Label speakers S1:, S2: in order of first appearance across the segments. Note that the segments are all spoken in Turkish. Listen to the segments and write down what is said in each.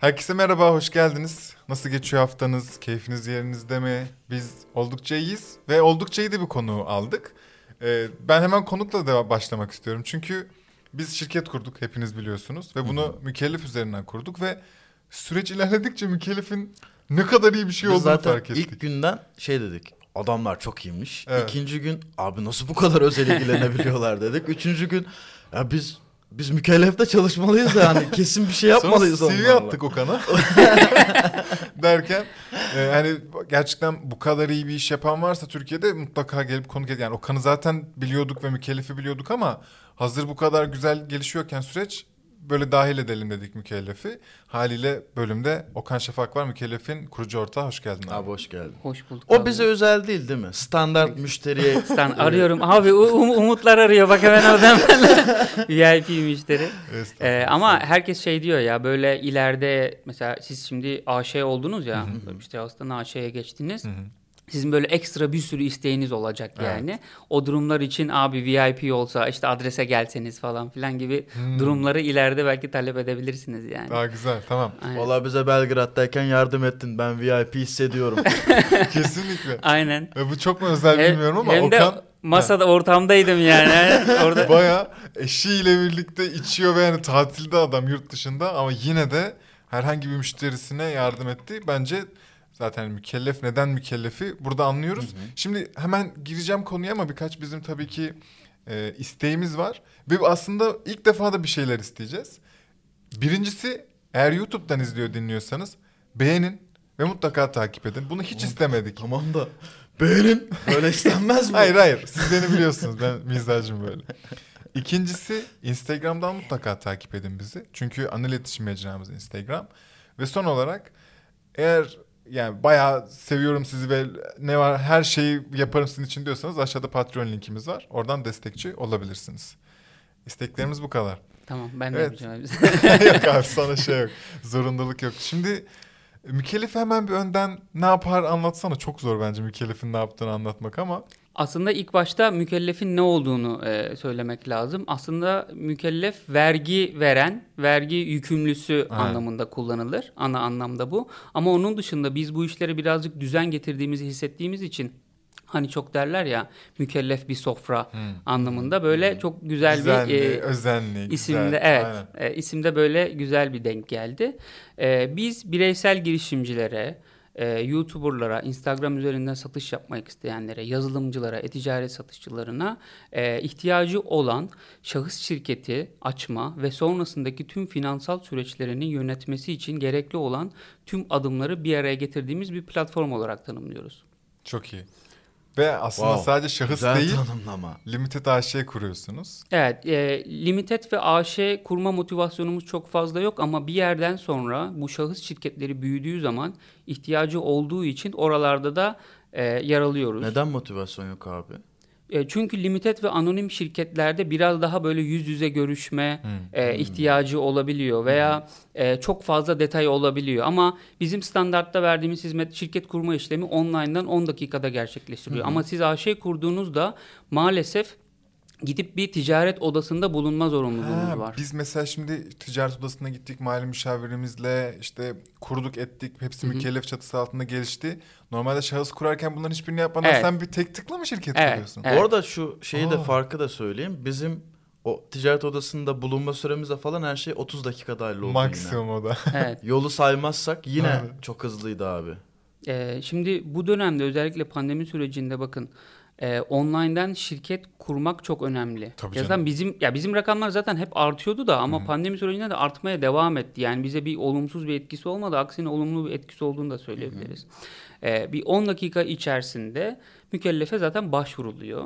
S1: Herkese merhaba, hoş geldiniz. Nasıl geçiyor haftanız? Keyfiniz yerinizde mi? Biz oldukça iyiyiz ve oldukça iyi de bir konu aldık. Ee, ben hemen konukla da başlamak istiyorum. Çünkü biz şirket kurduk, hepiniz biliyorsunuz. Ve bunu mükellef üzerinden kurduk ve süreç ilerledikçe mükellefin ne kadar iyi bir şey
S2: Biz
S1: olduğunu
S2: zaten
S1: fark ettik.
S2: ilk günden şey dedik. Adamlar çok iyiymiş.
S1: Evet.
S2: İkinci gün abi nasıl bu kadar özel ilgilenebiliyorlar dedik. Üçüncü gün ya biz biz mükellefte çalışmalıyız yani kesin bir şey yapmalıyız
S1: Sonra CV attık Okan'a. Derken e, hani gerçekten bu kadar iyi bir iş yapan varsa Türkiye'de mutlaka gelip konuk ed. Yani Okan'ı zaten biliyorduk ve mükellefi biliyorduk ama hazır bu kadar güzel gelişiyorken süreç böyle dahil edelim dedik mükellefi. Haliyle bölümde Okan Şafak var mükellefin kurucu ortağı. Hoş geldin abi.
S2: Abi hoş geldin.
S3: Hoş bulduk.
S2: O
S3: abi.
S2: bize özel değil değil mi? Standart müşteriye
S3: Sen arıyorum abi Um- Umutlar arıyor bak hemen oradan VIP müşteri. Ee, ama herkes şey diyor ya böyle ileride mesela siz şimdi AŞ oldunuz ya işte aslında AŞ'ye geçtiniz. Sizin böyle ekstra bir sürü isteğiniz olacak
S1: Evet.
S3: yani. O durumlar için abi VIP olsa işte adrese gelseniz falan filan gibi durumları ileride belki talep edebilirsiniz yani.
S1: Daha güzel tamam.
S3: Aynen.
S2: Valla bize Belgrad'dayken yardım ettin. Ben VIP hissediyorum.
S1: Kesinlikle.
S3: Aynen.
S1: Ve bu çok mu özel
S3: Hem-
S1: bilmiyorum ama
S3: hem de
S1: Okan
S3: masada ortamdaydım yani. Orada
S1: Baya eşiyle birlikte içiyor ve yani tatilde adam yurt dışında ama yine de herhangi bir müşterisine yardım etti. Bence zaten mükellef neden mükellefi burada anlıyoruz. Şimdi hemen gireceğim konuya ama birkaç bizim tabii ki e, isteğimiz var. Ve aslında ilk defa da bir şeyler isteyeceğiz. Birincisi eğer YouTube'dan izliyor dinliyorsanız beğenin ve mutlaka takip edin. Bunu hiç istemedik.
S2: tamam da beğenin. Böyle istenmez mi?
S1: Hayır hayır siz beni biliyorsunuz ben mizacım böyle. İkincisi Instagram'dan mutlaka takip edin bizi. Çünkü ana iletişim mecramız Instagram. Ve son olarak eğer yani bayağı seviyorum sizi ve ne var her şeyi yaparım sizin için diyorsanız aşağıda Patreon linkimiz var. Oradan destekçi olabilirsiniz. İsteklerimiz bu kadar.
S3: Tamam ben de
S1: Evet.
S3: yapacağım.
S1: yok abi sana şey yok. Zorundalık yok. Şimdi Mükellef hemen bir önden ne yapar anlatsana. Çok zor bence mükellefin ne yaptığını anlatmak ama.
S3: Aslında ilk başta mükellefin ne olduğunu e, söylemek lazım. Aslında mükellef vergi veren, vergi yükümlüsü
S1: Evet.
S3: anlamında kullanılır. Ana anlamda bu. Ama onun dışında biz bu işlere birazcık düzen getirdiğimizi hissettiğimiz için hani çok derler ya mükellef bir sofra anlamında böyle çok güzel
S1: Düzenli,
S3: bir e,
S1: özenli, güzel.
S3: İsimde evet,
S1: Aynen.
S3: e, isimde böyle güzel bir denk geldi. E, biz bireysel girişimcilere, e, YouTuber'lara, Instagram üzerinden satış yapmak isteyenlere, yazılımcılara, e-ticaret satışçılarına e, ihtiyacı olan şahıs şirketi açma ve sonrasındaki tüm finansal süreçlerini yönetmesi için gerekli olan tüm adımları bir araya getirdiğimiz bir platform olarak tanımlıyoruz.
S1: Çok iyi. Ve aslında
S2: Wow,
S1: sadece şahıs
S2: Güzel
S1: değil,
S2: tanımlama.
S1: limited AŞ kuruyorsunuz.
S3: Evet, e, limited ve AŞ kurma motivasyonumuz çok fazla yok ama bir yerden sonra bu şahıs şirketleri büyüdüğü zaman ihtiyacı olduğu için oralarda da e, yer alıyoruz.
S2: Neden motivasyon yok abi?
S3: E, çünkü limited ve anonim şirketlerde biraz daha böyle yüz yüze görüşme e, ihtiyacı olabiliyor veya e, çok fazla detay olabiliyor. Ama bizim standartta verdiğimiz hizmet şirket kurma işlemi online'dan 10 dakikada gerçekleştiriliyor. Ama siz AŞ kurduğunuzda maalesef gidip bir ticaret odasında bulunma zorunluluğunuz
S1: Ha,
S3: var.
S1: Biz mesela şimdi ticaret odasına gittik mali müşavirimizle işte kurduk ettik hepsi mükellef çatısı altında gelişti. Normalde şahıs kurarken bunların hiçbirini yapmadan
S3: Evet.
S1: sen bir tek tıkla mı şirket
S3: Evet,
S1: kuruyorsun?
S3: evet.
S2: Orada şu şeyi de
S1: Aa.
S2: farkı da söyleyeyim. Bizim o ticaret odasında bulunma süremizde falan her şey 30 dakika dahil oldu yine.
S1: Maksimum o da.
S3: evet.
S2: Yolu saymazsak yine
S1: Evet.
S2: çok hızlıydı abi.
S3: Ee, şimdi bu dönemde özellikle pandemi sürecinde bakın e, online'dan şirket kurmak çok önemli.
S1: Tabii
S3: Ya zaten bizim ya bizim rakamlar zaten hep artıyordu da ama pandemi sürecinde de artmaya devam etti. Yani bize bir olumsuz bir etkisi olmadı, aksine olumlu bir etkisi olduğunu da söyleyebiliriz. Ee, bir 10 dakika içerisinde mükellefe zaten başvuruluyor.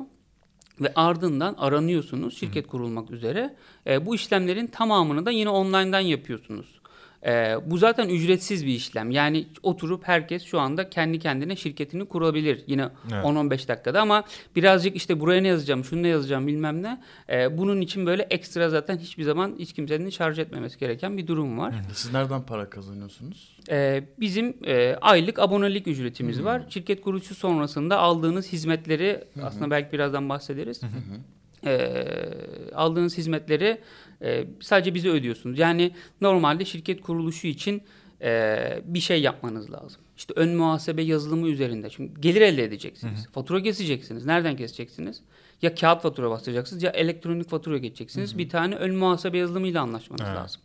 S3: Ve ardından aranıyorsunuz şirket kurulmak üzere. Ee, bu işlemlerin tamamını da yine online'dan yapıyorsunuz. Ee, bu zaten ücretsiz bir işlem. Yani oturup herkes şu anda kendi kendine şirketini kurabilir. Yine
S1: Evet.
S3: 10-15 dakikada ama birazcık işte buraya ne yazacağım, şunu ne yazacağım bilmem ne. Ee, bunun için böyle ekstra zaten hiçbir zaman hiç kimsenin şarj etmemesi gereken bir durum var.
S2: Siz nereden para kazanıyorsunuz?
S3: Ee, bizim e, aylık abonelik ücretimiz var. Şirket kuruluşu sonrasında aldığınız hizmetleri aslında belki birazdan bahsederiz. Ee, aldığınız hizmetleri e, sadece bize ödüyorsunuz. Yani normalde şirket kuruluşu için e, bir şey yapmanız lazım. İşte ön muhasebe yazılımı üzerinde. Çünkü gelir elde edeceksiniz. Fatura keseceksiniz. Nereden keseceksiniz? Ya kağıt fatura bastıracaksınız ya elektronik fatura geçeceksiniz. Bir tane ön muhasebe yazılımıyla anlaşmanız
S1: Evet.
S3: lazım.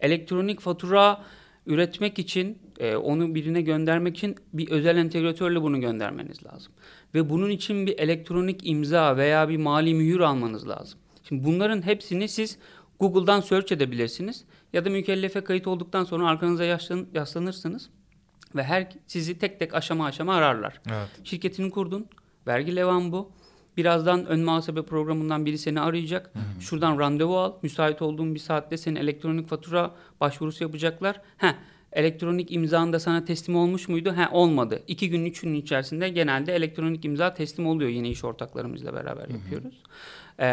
S3: Elektronik fatura üretmek için, e, onu birine göndermek için bir özel entegratörle bunu göndermeniz lazım. Ve bunun için bir elektronik imza veya bir mali mühür almanız lazım. Şimdi bunların hepsini siz Google'dan search edebilirsiniz ya da mükellefe kayıt olduktan sonra arkanıza yaslan, yaslanırsınız ve her sizi tek tek aşama aşama ararlar.
S1: Evet.
S3: Şirketini kurdun. Vergi levan bu. Birazdan ön muhasebe programından biri seni arayacak. Şuradan randevu al. Müsait olduğun bir saatte senin elektronik fatura başvurusu yapacaklar. Heh, elektronik imzan da sana teslim olmuş muydu? He, olmadı. İki gün, üç gün içerisinde genelde elektronik imza teslim oluyor. Yine iş ortaklarımızla beraber yapıyoruz. Ee,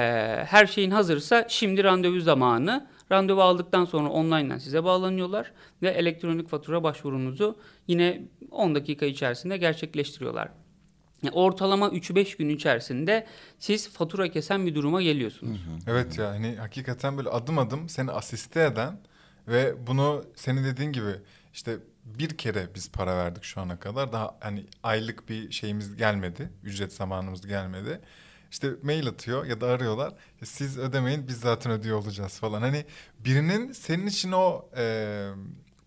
S3: her şeyin hazırsa şimdi randevu zamanı. Randevu aldıktan sonra online'dan size bağlanıyorlar ve elektronik fatura başvurunuzu yine 10 dakika içerisinde gerçekleştiriyorlar. Yani ortalama 3-5 gün içerisinde siz fatura kesen bir duruma geliyorsunuz.
S1: Evet ya hani hakikaten böyle adım adım seni asiste eden ve bunu senin dediğin gibi işte bir kere biz para verdik şu ana kadar. Daha hani aylık bir şeyimiz gelmedi. Ücret zamanımız gelmedi. İşte mail atıyor ya da arıyorlar. "Ya Siz ödemeyin biz zaten ödüyor olacağız falan. Hani birinin senin için o e,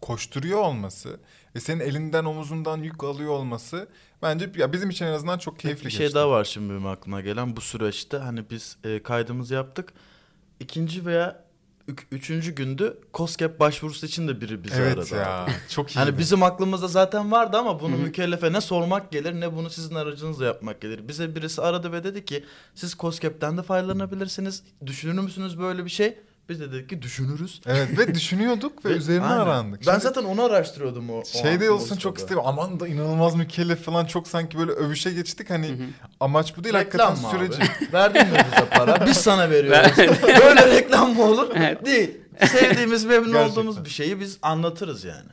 S1: koşturuyor olması ve senin elinden omuzundan yük alıyor olması bence ya bizim için en azından çok keyifli
S2: bir
S1: geçti.
S2: şey daha var şimdi benim aklıma gelen bu süreçte hani biz e, kaydımızı yaptık. İkinci veya üçüncü gündü COSGAP başvurusu için de biri bizi
S1: Evet
S2: aradı.
S1: ya
S2: abi.
S1: çok iyi.
S2: Hani bizim aklımızda zaten vardı ama bunu mükellefe ne sormak gelir ne bunu sizin aracınızla yapmak gelir. Bize birisi aradı ve dedi ki siz COSGAP'ten de faydalanabilirsiniz. Düşünür müsünüz böyle bir şey? Biz de dedik ki düşünürüz.
S1: Evet ve düşünüyorduk ve
S2: Ve-
S1: üzerine
S2: Aynen.
S1: arandık.
S2: Ben
S1: Şimdi
S2: zaten onu araştırıyordum o. o
S1: şeyde olsun çok istedim. Aman da inanılmaz mükellef falan çok sanki böyle övüşe geçtik. Hani amaç bu değil
S2: Reklam
S1: hakikaten
S2: mı abi?
S1: süreci.
S2: Verdin mi bize para? Biz sana veriyoruz. Böyle reklam mı olur?
S3: Evet.
S2: Değil. Sevdiğimiz, memnun
S1: Gerçekten.
S2: olduğumuz bir şeyi biz anlatırız yani.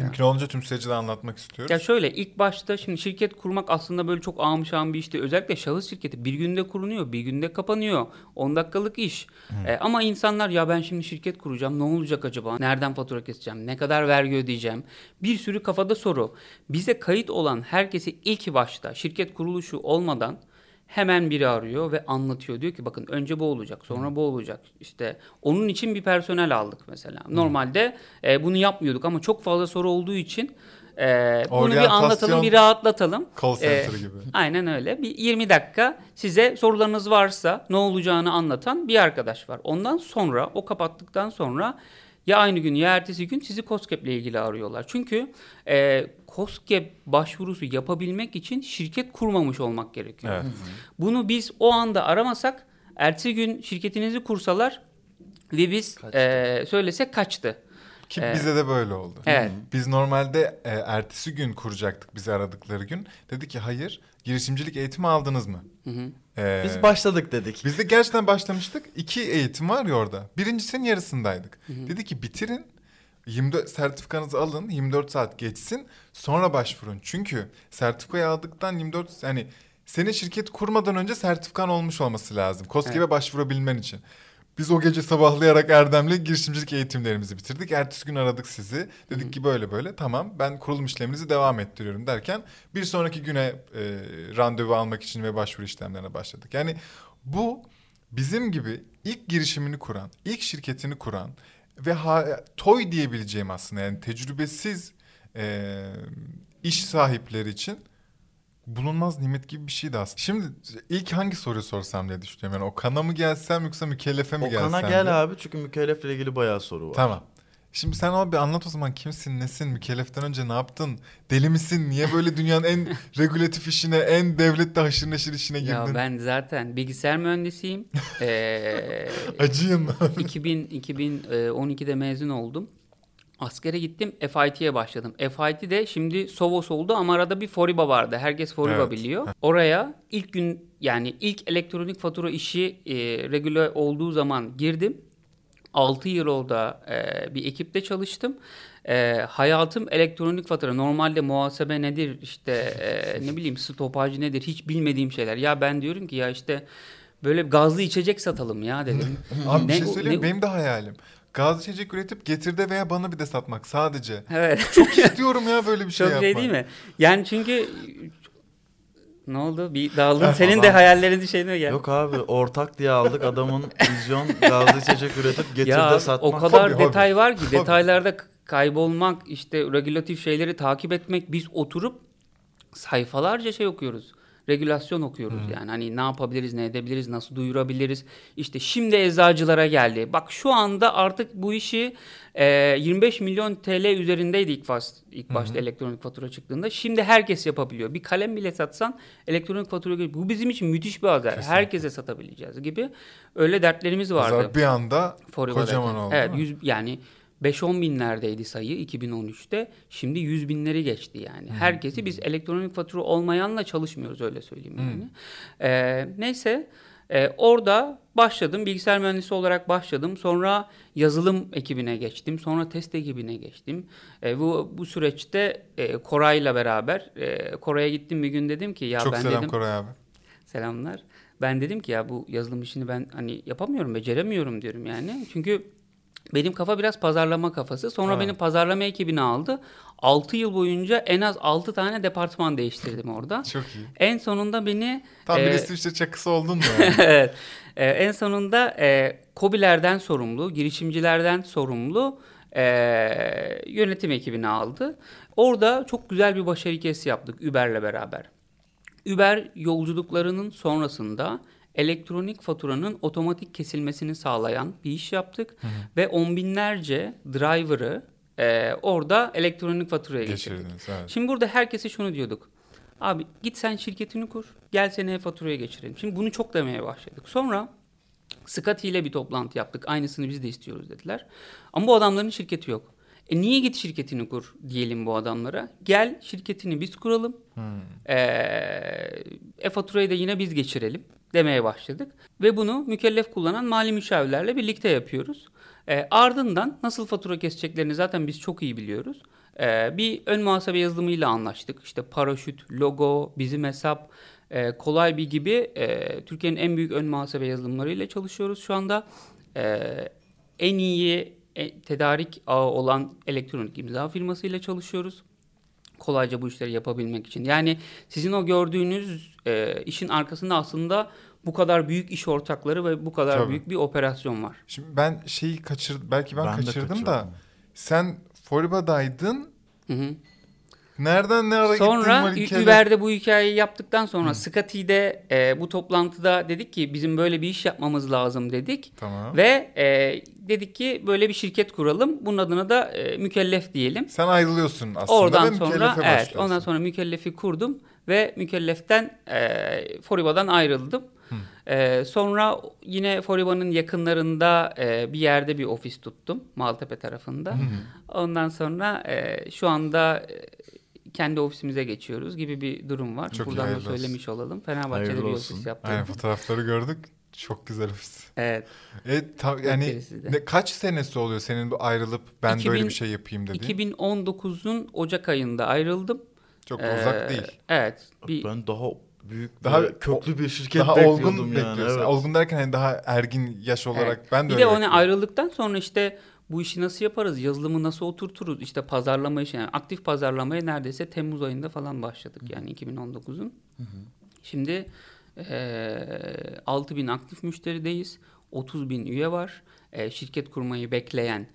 S1: Mümkün olunca tüm süreci de anlatmak istiyoruz.
S3: Ya şöyle ilk başta şimdi şirket kurmak aslında böyle çok şahım bir iş değil. Özellikle şahıs şirketi bir günde kurunuyor, bir günde kapanıyor. 10 dakikalık iş. E, ama insanlar ya ben şimdi şirket kuracağım ne olacak acaba? Nereden fatura keseceğim? Ne kadar vergi ödeyeceğim? Bir sürü kafada soru. Bize kayıt olan herkesi ilk başta şirket kuruluşu olmadan hemen biri arıyor ve anlatıyor. Diyor ki bakın önce bu olacak, sonra bu olacak. İşte onun için bir personel aldık mesela. Normalde e, bunu yapmıyorduk ama çok fazla soru olduğu için e, bunu bir anlatalım, bir rahatlatalım.
S1: Call
S3: E,
S1: center gibi.
S3: Aynen öyle. Bir 20 dakika size sorularınız varsa ne olacağını anlatan bir arkadaş var. Ondan sonra o kapattıktan sonra ya aynı gün ya ertesi gün sizi COSGAP ile ilgili arıyorlar. Çünkü e, COSGAP başvurusu yapabilmek için şirket kurmamış olmak gerekiyor.
S1: Evet.
S3: Bunu biz o anda aramasak ertesi gün şirketinizi kursalar ve biz
S2: Kaçtı.
S3: e, söylesek kaçtı.
S1: Ki
S3: Evet.
S1: bize de böyle oldu.
S3: Evet.
S1: Biz normalde e, ertesi gün kuracaktık bizi aradıkları gün. Dedi ki hayır girişimcilik eğitimi aldınız mı?
S3: Hı hı.
S1: E,
S2: Biz başladık dedik.
S1: Biz de gerçekten başlamıştık. İki eğitim var ya orada. Birincisinin yarısındaydık. Dedi ki bitirin. 24 sertifikanızı alın. 24 saat geçsin. Sonra başvurun. Çünkü sertifikayı aldıktan 24 yani senin şirket kurmadan önce sertifikan olmuş olması lazım. KOSGEB'e başvurabilmen için. Biz o gece sabahlayarak Erdem'le girişimcilik eğitimlerimizi bitirdik. Ertesi gün aradık sizi. Dedik ki böyle böyle tamam ben kurulum işleminizi devam ettiriyorum derken bir sonraki güne e, randevu almak için ve başvuru işlemlerine başladık. Yani bu bizim gibi ilk girişimini kuran, ilk şirketini kuran ve ha, toy diyebileceğim aslında yani tecrübesiz e, iş sahipleri için bulunmaz nimet gibi bir şeydi aslında. Şimdi ilk hangi soruyu sorsam diye düşünüyorum. Yani Okan'a mı gelsem yoksa mükellefe mi gelsem?
S2: Okan'a
S1: diye.
S2: gel abi çünkü mükellefle ilgili bayağı soru var.
S1: Tamam. Şimdi sen abi anlat o zaman kimsin, nesin, mükelleften önce ne yaptın? Deli misin? Niye böyle dünyanın en regülatif işine, en devlette haşır neşir işine girdin?
S3: Ya ben zaten bilgisayar mühendisiyim. Ee,
S1: Acıyım.
S3: 2000 2012'de mezun oldum. Askere gittim. FIT'ye başladım. FIT de şimdi Sovos oldu ama arada bir Foriba vardı. Herkes Foriba
S1: Evet.
S3: biliyor. Oraya ilk gün yani ilk elektronik fatura işi e, regüle olduğu zaman girdim. 6 yıl orada e, bir ekipte çalıştım. E, hayatım elektronik fatura. Normalde muhasebe nedir işte e, ne bileyim stopaj nedir hiç bilmediğim şeyler. Ya ben diyorum ki ya işte böyle gazlı içecek satalım ya dedim.
S1: Abi bir
S3: Ne-
S1: şey söyleyeyim
S3: ne-
S1: Benim de hayalim. Gaz içecek üretip getirde veya bana bir de satmak sadece.
S3: Evet.
S1: Çok istiyorum ya böyle bir şey
S3: Çok
S1: yapmak.
S3: şey değil mi? Yani çünkü ne oldu? Bir daldın. Senin de hayallerin şeyine gel.
S2: Yok abi ortak diye aldık adamın vizyon gazlı içecek üretip getir
S3: ya
S2: de satmak.
S3: o kadar
S1: Hobi, hobi.
S3: detay var ki
S1: Hobi.
S3: detaylarda kaybolmak, işte regülatif şeyleri takip etmek. Biz oturup sayfalarca şey okuyoruz. Regülasyon okuyoruz yani. Hani ne yapabiliriz, ne edebiliriz, nasıl duyurabiliriz. İşte şimdi eczacılara geldi. Bak şu anda artık bu işi e, 25 milyon TL üzerindeydi ilk, baş, ilk başta elektronik fatura çıktığında. Şimdi herkes yapabiliyor. Bir kalem bile satsan elektronik fatura gibi. Bu bizim için müthiş bir haber. Herkese satabileceğiz gibi. Öyle dertlerimiz vardı.
S1: Pazar bir anda
S3: Foriva'daki.
S1: kocaman oldu.
S3: Evet? 100, yani 5-10 binlerdeydi sayı 2013'te. Şimdi 100 binleri geçti yani. Herkesi biz elektronik fatura olmayanla çalışmıyoruz öyle söyleyeyim yani. Ee, neyse e, orada başladım. Bilgisayar mühendisi olarak başladım. Sonra yazılım ekibine geçtim. Sonra test ekibine geçtim. E, bu bu süreçte e, Koray'la beraber e, Koray'a gittim bir gün dedim ki ya
S1: Çok
S3: ben
S1: selam
S3: dedim
S1: Koray abi.
S3: Selamlar. Ben dedim ki ya bu yazılım işini ben hani yapamıyorum, beceremiyorum diyorum yani. Çünkü benim kafa biraz pazarlama kafası. Sonra
S1: Ha.
S3: beni pazarlama ekibine aldı. 6 yıl boyunca en az 6 tane departman değiştirdim orada.
S1: Çok iyi.
S3: En sonunda beni
S1: Tam bir
S3: e,
S1: İsviçre çakısı oldun mu? yani?
S3: evet. Ee, en sonunda e, KOBİ'lerden sorumlu, girişimcilerden sorumlu e, yönetim ekibini aldı. Orada çok güzel bir başarı hikayesi yaptık Uber'le beraber. Uber yolculuklarının sonrasında elektronik faturanın otomatik kesilmesini sağlayan bir iş yaptık. Ve on binlerce driver'ı e, orada elektronik faturaya geçirdik.
S1: Evet.
S3: Şimdi burada herkese şunu diyorduk. Abi git sen şirketini kur. Gel seni faturaya geçirelim. Şimdi bunu çok demeye başladık. Sonra Scotty ile bir toplantı yaptık. Aynısını biz de istiyoruz dediler. Ama bu adamların şirketi yok. E niye git şirketini kur diyelim bu adamlara. Gel şirketini biz kuralım. Ee, e-faturayı da yine biz geçirelim demeye başladık. Ve bunu mükellef kullanan mali müşavirlerle birlikte yapıyoruz. Ee, ardından nasıl fatura keseceklerini zaten biz çok iyi biliyoruz. Ee, bir ön muhasebe yazılımıyla anlaştık. İşte paraşüt, logo, bizim hesap, e, kolay bir gibi e, Türkiye'nin en büyük ön muhasebe yazılımlarıyla çalışıyoruz şu anda. Ee, en iyi e, tedarik ağı olan elektronik imza firmasıyla çalışıyoruz kolayca bu işleri yapabilmek için. Yani sizin o gördüğünüz e, işin arkasında aslında bu kadar büyük iş ortakları ve bu kadar
S1: Tabii.
S3: büyük bir operasyon var.
S1: Şimdi ben şeyi kaçır belki ben,
S2: Ben
S1: kaçırdım
S2: kaçırdım.
S1: da sen Foriba'daydın.
S3: Hı hı.
S1: Nereden ne ara
S3: Sonra Uber'de bu hikayeyi yaptıktan sonra Scotty'de e, bu toplantıda dedik ki bizim böyle bir iş yapmamız lazım dedik.
S1: Tamam.
S3: Ve e, dedik ki böyle bir şirket kuralım. Bunun adına da e, mükellef diyelim.
S1: Sen ayrılıyorsun aslında
S3: Oradan sonra evet ondan sonra mükellefi kurdum ve mükelleften e, Foriba'dan ayrıldım. E, sonra yine Foriba'nın yakınlarında e, bir yerde bir ofis tuttum Maltepe tarafında. Ondan sonra e, şu anda e, kendi ofisimize geçiyoruz gibi bir durum var.
S1: Çok
S3: Buradan da
S1: olsun.
S3: söylemiş olalım. Fenerbahçe'de
S2: Hayırlı
S3: bir
S2: olsun.
S3: ofis yaptık.
S1: Aynen fotoğrafları gördük. Çok güzel ofis.
S3: Evet.
S1: E, ta- yani ne, kaç senesi oluyor senin bu ayrılıp ben
S3: 2000
S1: böyle bir şey yapayım dediğin?
S3: 2019'un Ocak ayında ayrıldım.
S1: Çok
S3: Ee,
S1: uzak değil.
S3: Evet. Bir,
S2: Ben daha büyük
S1: Daha-
S2: daha köklü bir şirket
S1: Daha
S2: bekliyordum
S1: olgun
S2: yani.
S1: bekliyorsun.
S2: Evet.
S1: Olgun derken hani daha ergin yaş olarak
S3: Evet.
S1: ben de
S3: bir
S1: öyle
S3: de onu
S1: bekliyorum.
S3: ayrıldıktan sonra işte bu işi nasıl yaparız, yazılımı nasıl oturturuz, işte pazarlama işi, yani aktif pazarlamaya neredeyse Temmuz ayında falan başladık yani 2019'un. Şimdi eee 6 bin aktif müşterideyiz, 30 bin üye var, Eee, şirket kurmayı bekleyen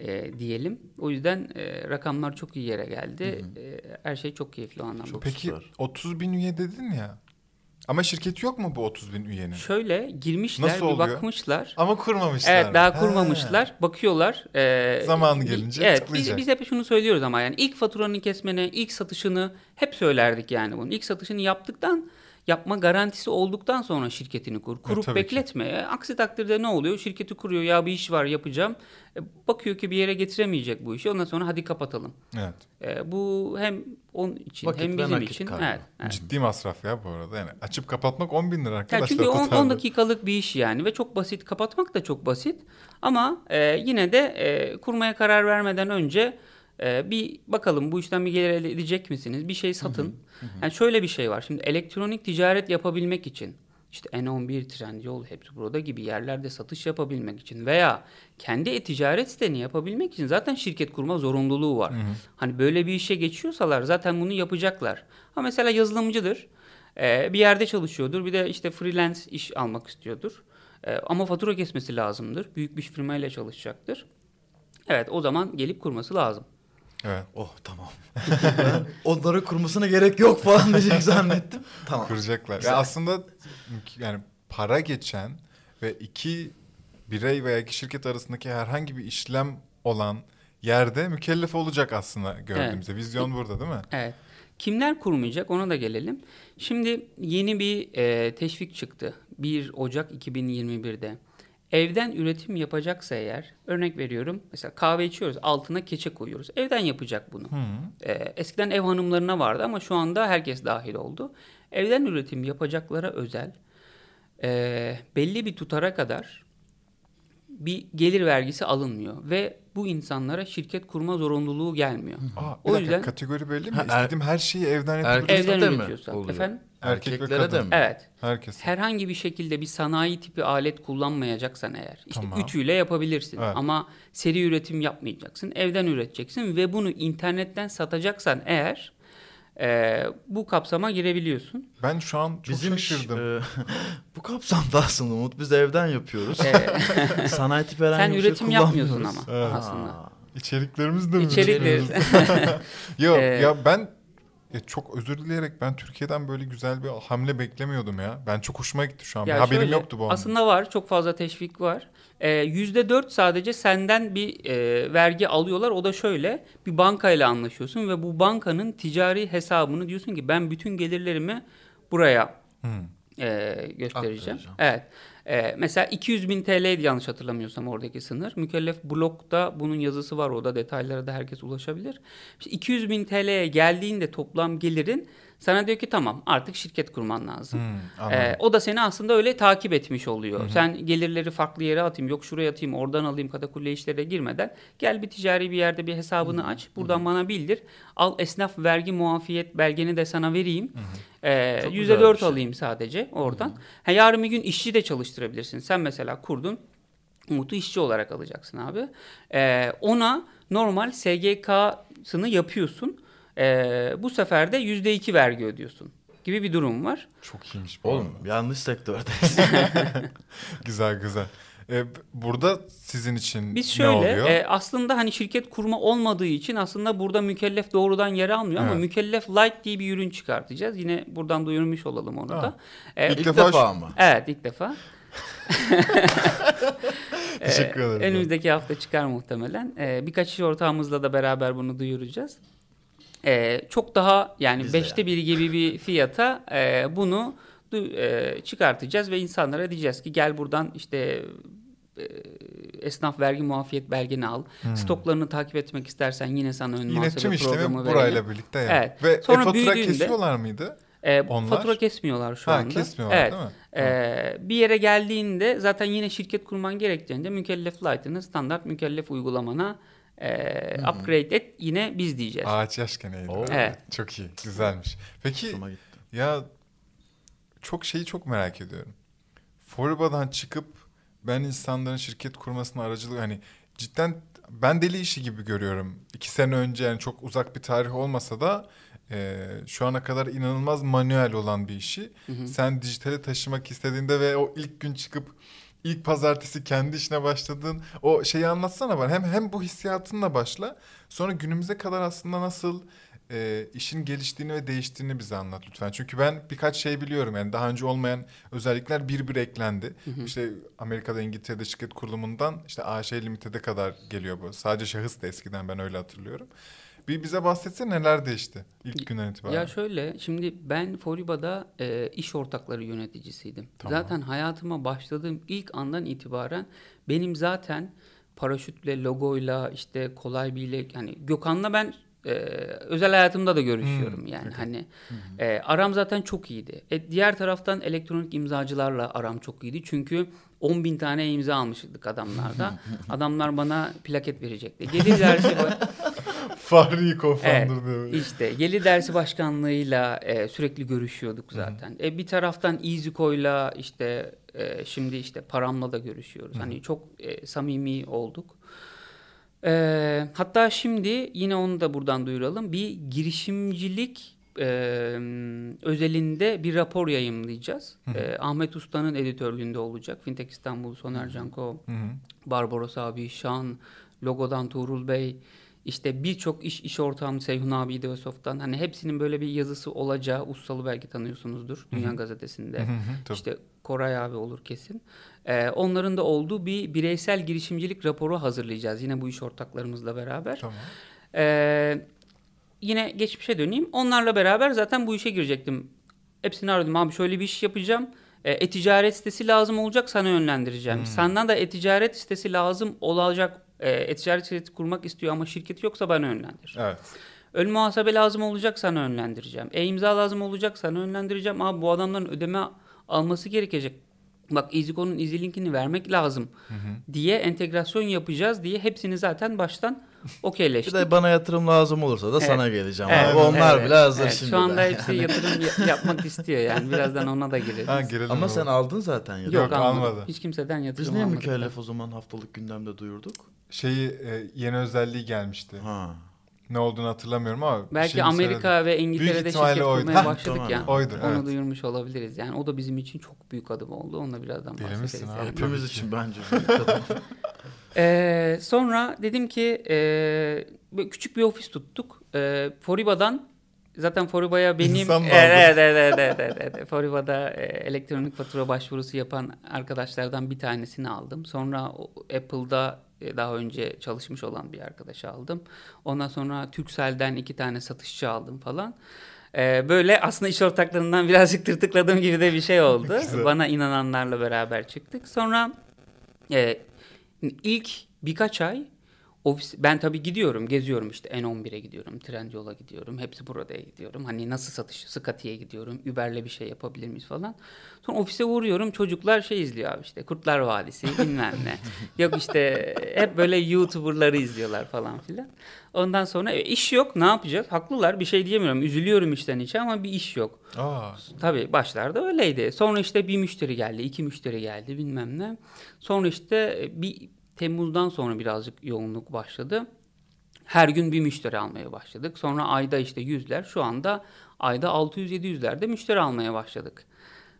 S3: eee, diyelim. O yüzden eee, rakamlar çok iyi yere geldi. Eee, her şey çok keyifli o anlamda.
S2: Çok
S1: Peki
S2: süper.
S1: 30 bin üye dedin ya. Ama şirket yok mu bu 30 bin üyenin?
S3: Şöyle girmişler,
S1: Nasıl
S3: bir
S1: oluyor?
S3: bakmışlar.
S1: Ama kurmamışlar.
S3: Evet daha
S1: Ha.
S3: kurmamışlar. Bakıyorlar. e,
S1: Zamanı gelince
S3: evet, biz,
S1: tıklayacak.
S3: biz hep şunu söylüyoruz ama yani ilk faturanı kesmene, ilk satışını hep söylerdik yani bunu. İlk satışını yaptıktan yapma garantisi olduktan sonra şirketini kur. Kurup
S1: tabii ki.
S3: bekletme. E, Aksi takdirde ne oluyor? Şirketi kuruyor ya bir iş var yapacağım. E, bakıyor ki bir yere getiremeyecek bu işi. Ondan sonra hadi kapatalım.
S1: Evet.
S3: E, bu hem onun için
S2: Vakit
S3: hem bizim için.
S2: kaybı.
S3: Evet, evet.
S1: Ciddi masraf ya bu arada. Yani açıp kapatmak 10 bin lira
S3: Ya
S1: arkadaşlar.
S3: çünkü 10,
S1: totalde.
S3: 10 dakikalık bir iş yani ve çok basit. Kapatmak da çok basit. Ama e, yine de e, kurmaya karar vermeden önce e, bir bakalım bu işten bir gelir elde edecek misiniz? Bir şey satın. Yani şöyle bir şey var. Şimdi elektronik ticaret yapabilmek için işte N11, Trendyol, Hepsi Burada gibi yerlerde satış yapabilmek için veya kendi e-ticaret siteni yapabilmek için zaten şirket kurma zorunluluğu var. Hani böyle bir işe geçiyorsalar zaten bunu yapacaklar. Ha mesela yazılımcıdır. Ee, bir yerde çalışıyordur. Bir de işte freelance iş almak istiyordur. Ee, ama fatura kesmesi lazımdır. Büyük bir firmayla çalışacaktır. Evet o zaman gelip kurması lazım.
S1: Evet.
S2: Oh tamam. ben onları kurmasına gerek yok falan diyecek zannettim. Tamam.
S1: Kuracaklar.
S2: Güzel.
S1: Ya aslında yani para geçen ve iki birey veya iki şirket arasındaki herhangi bir işlem olan yerde mükellef olacak aslında gördüğümüzde. Vizyon burada değil mi?
S3: Evet. Kimler kurmayacak ona da gelelim. Şimdi yeni bir e, teşvik çıktı. 1 Ocak 2021'de. Evden üretim yapacaksa eğer, örnek veriyorum. Mesela kahve içiyoruz, altına keçe koyuyoruz. Evden yapacak bunu. E, eskiden ev hanımlarına vardı ama şu anda herkes dahil oldu. Evden üretim yapacaklara özel e, belli bir tutara kadar bir gelir vergisi alınmıyor ve bu insanlara şirket kurma zorunluluğu gelmiyor.
S1: Aa, bir
S3: O
S1: dakika
S3: yüzden-
S1: kategori belli mi?
S2: Ha, er-
S1: İstediğim her şeyi evden yapabilirim.
S3: Evden üretiyorsan. Efendim?
S1: Erkek ve
S2: Erkeklere de
S1: kadın.
S2: mi?
S3: Evet.
S1: Herkes.
S3: Herhangi bir şekilde bir sanayi tipi alet kullanmayacaksan eğer işte
S1: Tamam.
S3: ütüyle yapabilirsin
S1: Evet.
S3: ama seri üretim yapmayacaksın. Evden üreteceksin ve bunu internetten satacaksan eğer e, bu kapsama girebiliyorsun.
S1: Ben şu an çok
S2: Bizim
S1: şaşırdım.
S2: e, bu kapsamda aslında Umut biz evden yapıyoruz.
S3: E,
S2: Sanayi tipi herhangi
S3: sen
S2: bir şey
S3: üretim yapmıyorsun
S2: kullanmıyoruz.
S3: ama
S1: Evet.
S3: aslında.
S2: Aa.
S1: İçeriklerimiz de mi?
S3: İçerikleri
S1: Yok
S3: Ee,
S1: ya ben ya çok özür dileyerek ben Türkiye'den böyle güzel bir hamle beklemiyordum ya. Ben çok hoşuma gitti şu an.
S3: Ya
S1: Haberim
S3: şöyle,
S1: yoktu bu hamle.
S3: Aslında var. Çok fazla teşvik var. Ee, Yüzde dört sadece senden bir e, vergi alıyorlar. O da şöyle. Bir bankayla anlaşıyorsun ve bu bankanın ticari hesabını diyorsun ki ben bütün gelirlerimi buraya
S1: Hmm.
S3: e, göstereceğim. Evet. E, mesela 200 bin TL'ydi yanlış hatırlamıyorsam oradaki sınır. Mükellef blokta bunun yazısı var. O da detaylara da herkes ulaşabilir. İşte 200 bin TL'ye geldiğinde toplam gelirin sana diyor ki tamam artık şirket kurman lazım.
S1: Hmm.
S3: Ee, o da seni aslında öyle takip etmiş oluyor. Sen gelirleri farklı yere atayım, yok şuraya atayım, oradan alayım katakulle işlere girmeden gel bir ticari bir yerde bir hesabını aç. Buradan bana bildir. Al esnaf vergi muafiyet belgeni de sana vereyim. Ee,
S2: Çok
S3: %4
S2: güzel bir şey.
S3: alayım sadece oradan. Ha, yarın bir gün işçi de çalıştırabilirsin. Sen mesela kurdun. Umut'u işçi olarak alacaksın abi. Ee, ona normal SGK'sını yapıyorsun. Ee, bu sefer de %2 vergi ödüyorsun gibi bir durum var.
S1: Çok iyiymiş
S2: Oğlum
S1: arada.
S2: yanlış sektördeyiz.
S1: Güzel güzel. Ee, burada sizin için
S3: Biz
S1: ne
S3: şöyle
S1: oluyor?
S3: e, aslında hani şirket kurma olmadığı için aslında burada mükellef doğrudan yer almıyor ama
S1: Evet.
S3: mükellef light diye bir ürün çıkartacağız. Yine buradan duyurmuş olalım onu
S1: Ha.
S3: da. E,
S1: İlk
S2: İlk
S1: defa
S2: defa ama.
S3: Evet ilk defa.
S1: Teşekkür
S3: Ee,
S1: ederim.
S3: Önümüzdeki hafta çıkar muhtemelen. Ee, birkaç iş ortağımızla da beraber bunu duyuracağız. Ee, çok daha yani
S2: Biz
S3: beşte bir gibi bir fiyata e, bunu e, çıkartacağız ve insanlara diyeceğiz ki gel buradan işte e, esnaf vergi muafiyet belgeni al. Stoklarını takip etmek istersen yine sana ön
S1: Hmm. Yine
S3: muhasebe programı
S1: burayla
S3: verelim.
S1: birlikte yap.
S3: Evet.
S1: Ve
S3: Sonra
S1: e-fatura
S3: büyüdüğünde-
S1: kesiyorlar mıydı?
S3: Ee,
S1: Onlar?
S3: fatura kesmiyorlar şu
S1: Ha,
S3: anda.
S1: kesmiyorlar,
S3: evet.
S1: değil mi?
S3: Ee, bir yere geldiğinde zaten yine şirket kurman gerektiğinde mükellef light'ını standart mükellef uygulamana e, upgrade et yine biz diyeceğiz.
S1: Ağaç yaşken.
S2: Oo.
S3: Evet.
S1: Çok iyi. Güzelmiş. Peki ya çok şeyi çok merak ediyorum. Foriba'dan çıkıp ben insanların şirket kurmasına aracılık hani cidden ben deli işi gibi görüyorum. İki sene önce yani çok uzak bir tarih olmasa da e, şu ana kadar inanılmaz manuel olan bir işi. Sen dijitale taşımak istediğinde ve o ilk gün çıkıp ilk pazartesi kendi işine başladığın o şeyi anlatsana bana. Hem hem bu hissiyatınla başla. Sonra günümüze kadar aslında nasıl e, işin geliştiğini ve değiştiğini bize anlat lütfen. Çünkü ben birkaç şey biliyorum. Yani daha önce olmayan özellikler bir bir eklendi. İşte Amerika'da İngiltere'de şirket kurulumundan işte AŞ Limited'e kadar geliyor bu. Sadece şahıs da eskiden ben öyle hatırlıyorum. Bir bize bahsetsene neler değişti ilk günden itibaren.
S3: Ya şöyle şimdi ben Foriba'da e, iş ortakları yöneticisiydim.
S1: Tamam.
S3: Zaten hayatıma başladığım ilk andan itibaren benim zaten paraşütle, logoyla, işte kolay bir ile yani Gökhan'la ben e, özel hayatımda da görüşüyorum
S1: Hmm,
S3: yani
S1: okey.
S3: hani e, aram zaten çok iyiydi. E, diğer taraftan elektronik imzacılarla aram çok iyiydi çünkü 10 bin tane imza almıştık adamlarda. Adamlar bana plaket verecekti. Gelir dersi
S1: Fahri
S3: Evet,
S1: co-founder diyor.
S3: işte gelir dersi başkanlığıyla e, sürekli görüşüyorduk zaten. E, bir taraftan EasyCo'yla işte e, şimdi işte Param'la da görüşüyoruz. Hani çok e, samimi olduk. E, hatta şimdi yine onu da buradan duyuralım. Bir girişimcilik e, özelinde bir rapor yayımlayacağız. E, Ahmet Usta'nın editörlüğünde olacak. Fintech İstanbul, Soner Canko,
S1: Hı hı.
S3: Barbaros abi, Şan, Logo'dan Tuğrul Bey, işte birçok iş iş ortağım Seyhun abi Ideosoft'tan hani hepsinin böyle bir yazısı olacağı Ustalı belki tanıyorsunuzdur Dünya Gazetesi'nde.
S1: Hı hı, tabii.
S3: İşte Koray abi olur kesin. Ee, onların da olduğu bir bireysel girişimcilik raporu hazırlayacağız yine bu iş ortaklarımızla beraber.
S1: Tamam.
S3: Ee, yine geçmişe döneyim. Onlarla beraber zaten bu işe girecektim. Hepsini aradım. Abi şöyle bir iş yapacağım. E, e-ticaret sitesi lazım olacak sana yönlendireceğim.
S1: Hmm.
S3: Senden de e-ticaret sitesi lazım olacak. E, e-ticaret sitesi kurmak istiyor ama şirketi yoksa bana yönlendir.
S1: Evet.
S3: Ön muhasebe lazım olacak sana yönlendireceğim. E-imza lazım olacak sana yönlendireceğim. Abi bu adamların ödeme alması gerekecek. Bak EasyCo'nun Easy linkini vermek lazım diye entegrasyon yapacağız diye hepsini zaten baştan
S2: Bir
S3: okeyleştik.
S2: de bana yatırım lazım olursa da
S3: Evet.
S2: sana geleceğim.
S3: Evet,
S2: abi. Onlar
S3: evet,
S2: bile hazır
S3: evet.
S2: şimdi.
S3: Şu anda hepsi yatırım ya- yapmak istiyor yani. Birazdan ona da gireriz.
S1: Ha, girelim
S2: Ama
S1: o
S2: sen aldın zaten ya.
S3: Yok,
S1: Yok,
S3: almadım.
S1: almadı.
S3: Hiç kimseden yatırım
S2: Biz niye mükellef o zaman haftalık gündemde duyurduk?
S1: Şeyi e, yeni özelliği gelmişti.
S2: Ha.
S1: Ne olduğunu hatırlamıyorum ama.
S3: Belki
S1: şeyini
S3: Amerika ve
S1: Büyük
S3: İngiltere'de şirket
S1: oydu.
S3: kurmaya başladık
S2: tamam.
S3: ya.
S1: Oydur,
S3: Onu
S1: evet.
S3: duyurmuş olabiliriz. Yani o da bizim için çok büyük adım oldu. Onunla birazdan
S1: Deli
S3: bahsederiz.
S1: misin
S3: yani.
S2: Hepimiz için bence. büyük adım.
S3: Ee, sonra dedim ki e, küçük bir ofis tuttuk. E, Foriba'dan zaten Foriba'ya benim
S1: İnsan mı
S3: evet, evet, evet, evet, evet. Foriba'da e, elektronik fatura başvurusu yapan arkadaşlardan bir tanesini aldım. Sonra Apple'da daha önce çalışmış olan bir arkadaşı aldım. Ondan sonra Turkcell'den iki tane satışçı aldım falan. E, böyle aslında iş ortaklarından birazcık tırtıkladığım gibi de bir şey oldu. Bana inananlarla beraber çıktık. Sonra e, ilk birkaç ay ofis ben tabii gidiyorum, geziyorum işte N11'e gidiyorum, Trendyol'a gidiyorum, hepsi burada gidiyorum. Hani nasıl satış, Scati'ye gidiyorum, Uber'le bir şey yapabilir miyiz falan. Sonra ofise uğruyorum, çocuklar şey izliyor abi işte Kurtlar Vadisi bilmem ne. Yok işte hep böyle YouTuber'ları izliyorlar falan filan. Ondan sonra e, iş yok, ne yapacağız? Haklılar, bir şey diyemiyorum. Üzülüyorum içten içe ama bir iş yok.
S1: Aa,
S3: Tabii başlarda öyleydi. Sonra işte bir müşteri geldi, iki müşteri geldi bilmem ne. Sonra işte bir Temmuz'dan sonra birazcık yoğunluk başladı. Her gün bir müşteri almaya başladık. Sonra ayda işte yüzler, şu anda ayda 600-700'lerde müşteri almaya başladık.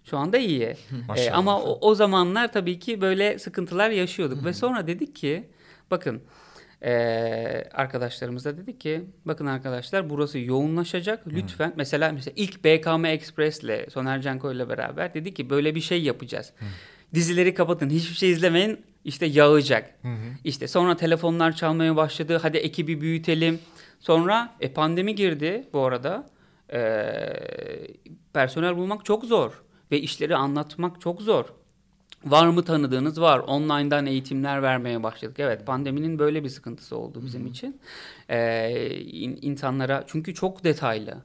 S3: Şu anda iyi.
S1: Maşallah.
S3: ama o, o zamanlar tabii ki böyle sıkıntılar yaşıyorduk. Ve sonra dedik ki bakın ee, arkadaşlarımıza dedik ki bakın arkadaşlar burası yoğunlaşacak lütfen mesela mesela ilk BKM Express'le Soner Canko ile beraber dedik ki böyle bir şey yapacağız. Dizileri kapatın hiçbir şey izlemeyin işte yağacak.
S1: Hı hı.
S3: İşte sonra telefonlar çalmaya başladı hadi ekibi büyütelim. Sonra e, pandemi girdi bu arada. Ee, personel bulmak çok zor ve işleri anlatmak çok zor. Var mı tanıdığınız var. Online'dan eğitimler vermeye başladık. Evet pandeminin böyle bir sıkıntısı oldu bizim için. Ee, in- insanlara çünkü çok detaylı.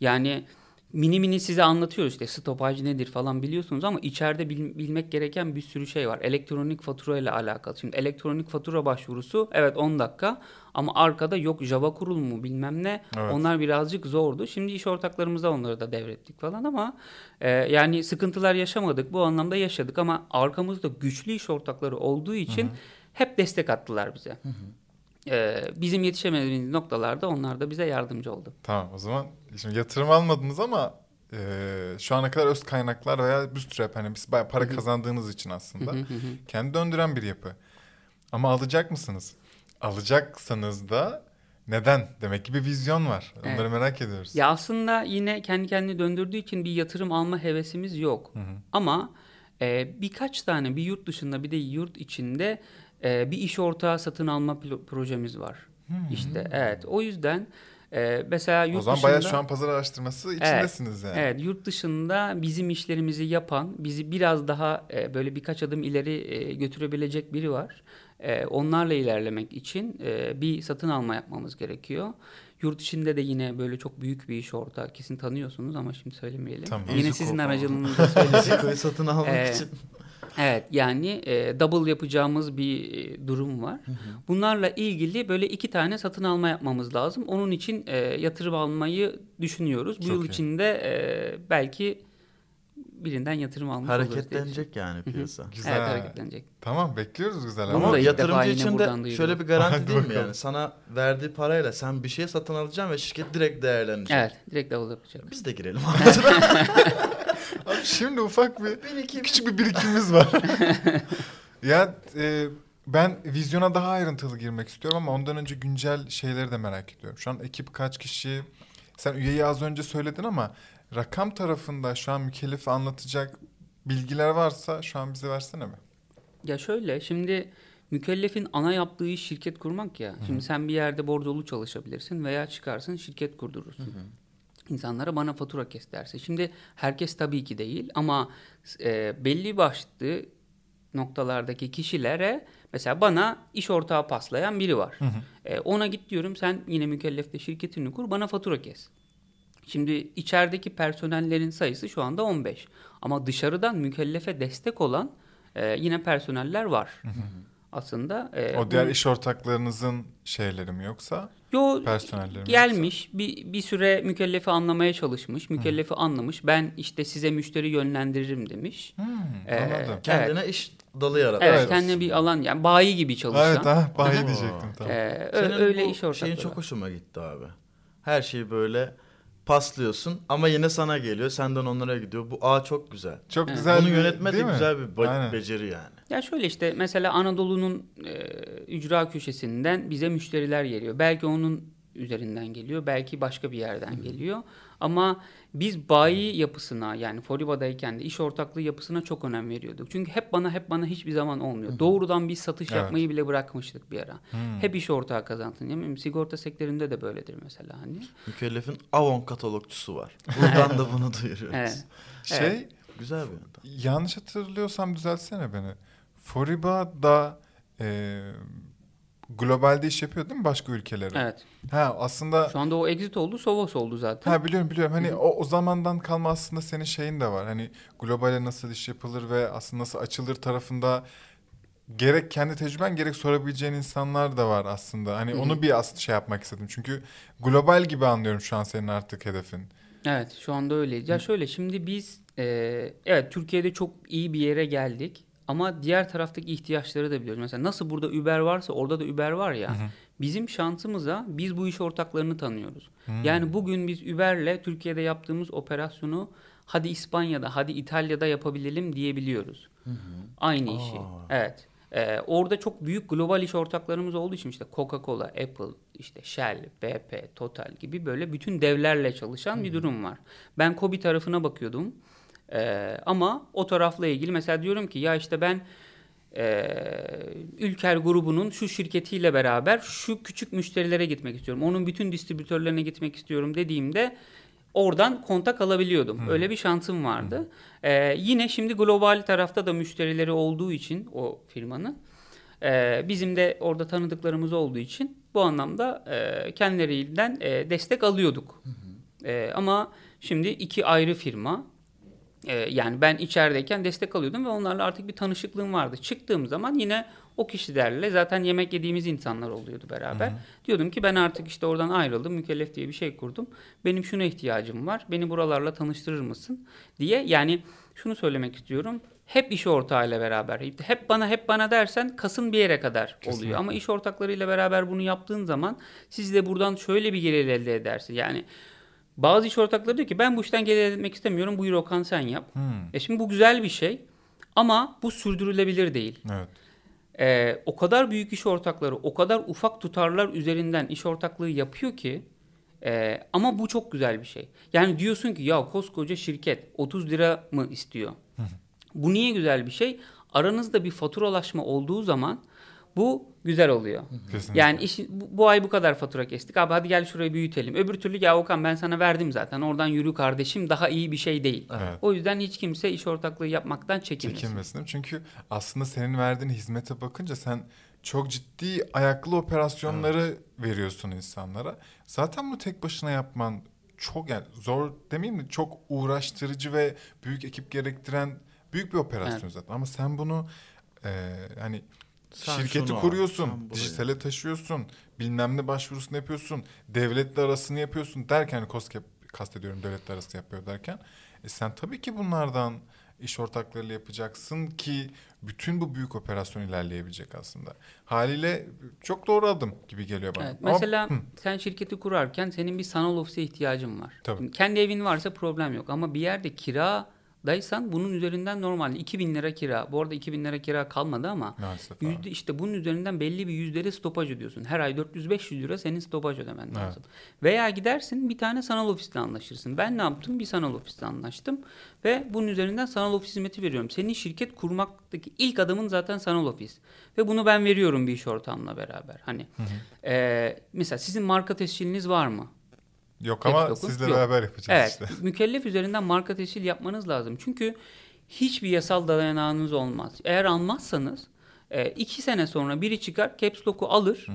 S3: Yani mini mini size anlatıyoruz işte stopaj nedir falan biliyorsunuz ama içeride bil- bilmek gereken bir sürü şey var. Elektronik fatura ile alakalı. Şimdi elektronik fatura başvurusu evet 10 dakika ama arkada yok Java kurulumu bilmem ne.
S1: Evet.
S3: Onlar birazcık zordu. Şimdi iş ortaklarımıza onları da devrettik falan ama e, yani sıkıntılar yaşamadık. Bu anlamda yaşadık ama arkamızda güçlü iş ortakları olduğu için hep destek attılar bize. E, bizim yetişemediğimiz noktalarda onlar da bize yardımcı oldu.
S1: Tamam o zaman şimdi yatırım almadınız ama e, şu ana kadar öz kaynaklar veya bootstrap hani biz bayağı para kazandığınız için aslında kendi döndüren bir yapı. Ama alacak mısınız? Alacaksanız da neden? Demek ki bir vizyon var. Onları
S3: Evet.
S1: merak ediyoruz.
S3: Ya aslında yine kendi kendini döndürdüğü için bir yatırım alma hevesimiz yok. Ama e, birkaç tane bir yurt dışında bir de yurt içinde e, bir iş ortağı satın alma projemiz var. İşte evet o yüzden e, mesela yurt
S1: o zaman
S3: dışında...
S1: bayağı şu an pazar araştırması içindesiniz yani.
S3: Evet, yurt dışında bizim işlerimizi yapan, bizi biraz daha e, böyle birkaç adım ileri e, götürebilecek biri var. E, onlarla ilerlemek için e, bir satın alma yapmamız gerekiyor. Yurt içinde de yine böyle çok büyük bir iş ortağı kesin tanıyorsunuz ama şimdi söylemeyelim.
S1: Tamam.
S3: Yine
S2: Izuku
S3: sizin aracılığınızda söyleyeceğim.
S2: Satın almak
S3: Ee,
S2: için.
S3: Evet yani e, double yapacağımız bir e, durum var. Bunlarla ilgili böyle iki tane satın alma yapmamız lazım. Onun için e, yatırım almayı düşünüyoruz. Bu
S1: Çok
S3: yıl
S1: iyi.
S3: içinde e, belki birinden yatırım almış
S2: Hareketlenecek yani piyasa.
S1: Güzel.
S3: Evet hareketlenecek.
S1: Tamam bekliyoruz güzel ama.
S3: da
S2: Ama yatırımcı için de şöyle bir garanti değil mi yani? Sana verdiği parayla sen bir şey satın alacaksın ve şirket direkt değerlenecek.
S3: Evet direkt double yapacağız.
S2: Biz de girelim.
S1: Abi şimdi ufak bir küçük bir birikimimiz var. ya e, ben vizyona daha ayrıntılı girmek istiyorum ama ondan önce güncel şeyleri de merak ediyorum. Şu an ekip kaç kişi? Sen üyeyi az önce söyledin ama rakam tarafında şu an mükellefi anlatacak bilgiler varsa şu an bize versene mi?
S3: Ya şöyle şimdi mükellefin ana yaptığı iş şirket kurmak ya. Şimdi sen bir yerde bordrolu çalışabilirsin veya çıkarsın şirket kurdurursun. İnsanlara bana fatura kes derse. Şimdi herkes tabii ki değil ama e, belli başlı noktalardaki kişilere mesela bana iş ortağı paslayan biri var. E, ona git diyorum sen yine mükellefte şirketini kur bana fatura kes. Şimdi içerideki personellerin sayısı şu anda 15. Ama dışarıdan mükellefe destek olan e, yine personeller var. Aslında e,
S1: o diğer
S3: bu-
S1: iş ortaklarınızın şeyleri mi yoksa
S3: Yo, gelmiş bir, bir süre mükellefi anlamaya çalışmış. Mükellefi anlamış. Ben işte size müşteri yönlendiririm demiş.
S1: Hmm,
S3: Ee,
S1: anladım.
S2: Kendine iş dalı yarat.
S3: Evet,
S1: Evet.
S3: kendine bir alan yani bayi gibi çalışan.
S1: Evet ha bayi diyecektim tamam.
S3: Ee,
S2: Senin
S3: öyle
S2: bu
S3: iş ortakları.
S2: şeyin çok hoşuma gitti abi. Her şeyi böyle paslıyorsun ama yine sana geliyor. Senden onlara gidiyor. Bu ağ çok güzel.
S1: Çok
S3: Evet.
S1: güzel
S2: Bunu
S1: bir-
S2: yönetme de güzel bir
S1: Aynen.
S2: beceri yani.
S3: Ya şöyle işte mesela Anadolu'nun e, ücra köşesinden bize müşteriler geliyor. Belki onun üzerinden geliyor, belki başka bir yerden geliyor. Ama biz bayi yapısına yani Foriba'dayken de iş ortaklığı yapısına çok önem veriyorduk. Çünkü hep bana hep bana hiçbir zaman olmuyor. Doğrudan bir satış
S1: Evet.
S3: yapmayı bile bırakmıştık bir ara.
S1: Hmm.
S3: Hep iş ortağı kazansın. Yani sigorta sektöründe de böyledir mesela hani.
S2: Mükellefin Avon katalogcusu var. Buradan da bunu duyuruyoruz.
S3: Evet.
S1: Şey
S2: Güzel bir yöntem.
S1: yanlış hatırlıyorsam düzeltsene beni. Foriba da e, globalde iş yapıyor değil mi başka ülkelere?
S3: Evet.
S1: Ha aslında
S3: Şu anda o exit oldu, Sovos oldu zaten.
S1: ha biliyorum biliyorum. Hani o, o zamandan kalma aslında senin şeyin de var. Hani globale nasıl iş yapılır ve aslında nasıl açılır tarafında gerek kendi tecrüben gerek sorabileceğin insanlar da var aslında. Hani
S3: Hı hı.
S1: onu bir aslında şey yapmak istedim. Çünkü global gibi anlıyorum şu an senin artık hedefin.
S3: Evet şu anda öyle. Ya şöyle şimdi biz e, evet Türkiye'de çok iyi bir yere geldik ama diğer taraftaki ihtiyaçları da biliyoruz. Mesela nasıl burada Uber varsa orada da Uber var ya. Bizim şansımıza biz bu iş ortaklarını tanıyoruz. Yani bugün biz Uber'le Türkiye'de yaptığımız operasyonu hadi İspanya'da hadi İtalya'da yapabilelim diyebiliyoruz. Aynı işi.
S2: Aa.
S3: Evet. Ee, orada çok büyük global iş ortaklarımız olduğu için işte Coca-Cola, Apple, işte Shell, BP, Total gibi böyle bütün devlerle çalışan bir durum var. Ben Kobi tarafına bakıyordum. Ee, ama o tarafla ilgili mesela diyorum ki ya işte ben e, Ülker grubunun şu şirketiyle beraber şu küçük müşterilere gitmek istiyorum. Onun bütün distribütörlerine gitmek istiyorum dediğimde oradan kontak alabiliyordum. Öyle bir şansım vardı. Ee, yine şimdi global tarafta da müşterileri olduğu için o firmanın e, bizim de orada tanıdıklarımız olduğu için bu anlamda e, kendilerinden e, destek alıyorduk. E, ama şimdi iki ayrı firma ee, yani ben içerideyken destek alıyordum ve onlarla artık bir tanışıklığım vardı. Çıktığım zaman yine o kişilerle zaten yemek yediğimiz insanlar oluyordu beraber. Diyordum ki ben artık işte oradan ayrıldım. Mükellef diye bir şey kurdum. Benim şuna ihtiyacım var. Beni buralarla tanıştırır mısın? diye. Yani şunu söylemek istiyorum. Hep iş ortağıyla beraber. Hep bana hep bana dersen kasın bir yere kadar oluyor.
S1: Kesinlikle.
S3: Ama iş ortaklarıyla beraber bunu yaptığın zaman siz de buradan şöyle bir gelir elde edersin. Yani bazı iş ortakları diyor ki ben bu işten gelir elde etmek istemiyorum. Buyur Okan sen yap.
S1: Hmm,
S3: E şimdi bu güzel bir şey ama bu sürdürülebilir değil.
S1: evet.
S3: Ee, o kadar büyük iş ortakları, o kadar ufak tutarlar üzerinden iş ortaklığı yapıyor ki e, ama bu çok güzel bir şey. Yani diyorsun ki ya koskoca şirket 30 lira mı istiyor? bu niye güzel bir şey? Aranızda bir faturalaşma olduğu zaman bu güzel oluyor.
S1: Kesinlikle.
S3: Yani işi, bu, bu ay bu kadar fatura kestik. Abi hadi gel şurayı büyütelim. Öbür türlü ya Okan ben sana verdim zaten. Oradan yürü kardeşim daha iyi bir şey değil.
S1: Evet.
S3: O yüzden hiç kimse iş ortaklığı yapmaktan çekinmesin.
S1: Çekinmesin. Çünkü aslında senin verdiğin hizmete bakınca sen çok ciddi ayaklı operasyonları veriyorsun insanlara. Zaten bunu tek başına yapman çok yani zor demeyeyim mi? Çok uğraştırıcı ve büyük ekip gerektiren büyük bir operasyon
S3: Evet.
S1: zaten. Ama sen bunu e, hani
S2: Sen
S1: şirketi
S2: şunu al,
S1: kuruyorsun,
S2: sen
S1: dijitale taşıyorsun, bilmem ne başvurusunu yapıyorsun, devletle arasını yapıyorsun derken COSGAP kastediyorum devletle arası yapıyor derken. E sen tabii ki bunlardan iş ortaklarıyla yapacaksın ki bütün bu büyük operasyon ilerleyebilecek aslında. Haliyle çok doğru adım gibi geliyor bana.
S3: Evet,
S1: Ama-
S3: mesela
S1: Hı,
S3: sen şirketi kurarken senin bir sanal ofise ihtiyacın var.
S1: Tabii.
S3: Şimdi kendi evin varsa problem yok ama bir yerde kiradaysan bunun üzerinden normalde 2000 lira kira. Bu arada 2000 lira kira kalmadı ama
S1: maalesef. abi.
S3: yüzde işte bunun üzerinden belli bir yüzdeli stopaj ödüyorsun. Her ay 400-500 lira senin stopaj ödemen
S1: Evet.
S3: lazım. Veya gidersin bir tane sanal ofisle anlaşırsın. Ben ne yaptım? Bir sanal ofisle anlaştım ve bunun üzerinden sanal ofis hizmeti veriyorum. Senin şirket kurmaktaki ilk adımın zaten sanal ofis. Ve bunu ben veriyorum bir iş ortamla beraber. Hani eee, mesela sizin marka tesciliniz var mı?
S1: Yok ama
S3: Lock'un
S1: sizle
S3: yok.
S1: beraber yapacağız
S3: Evet,
S1: işte.
S3: mükellef üzerinden marka tescil yapmanız lazım. Çünkü hiçbir yasal dayanağınız olmaz. Eğer almazsanız e, iki sene sonra biri çıkar, caps lock'u alır,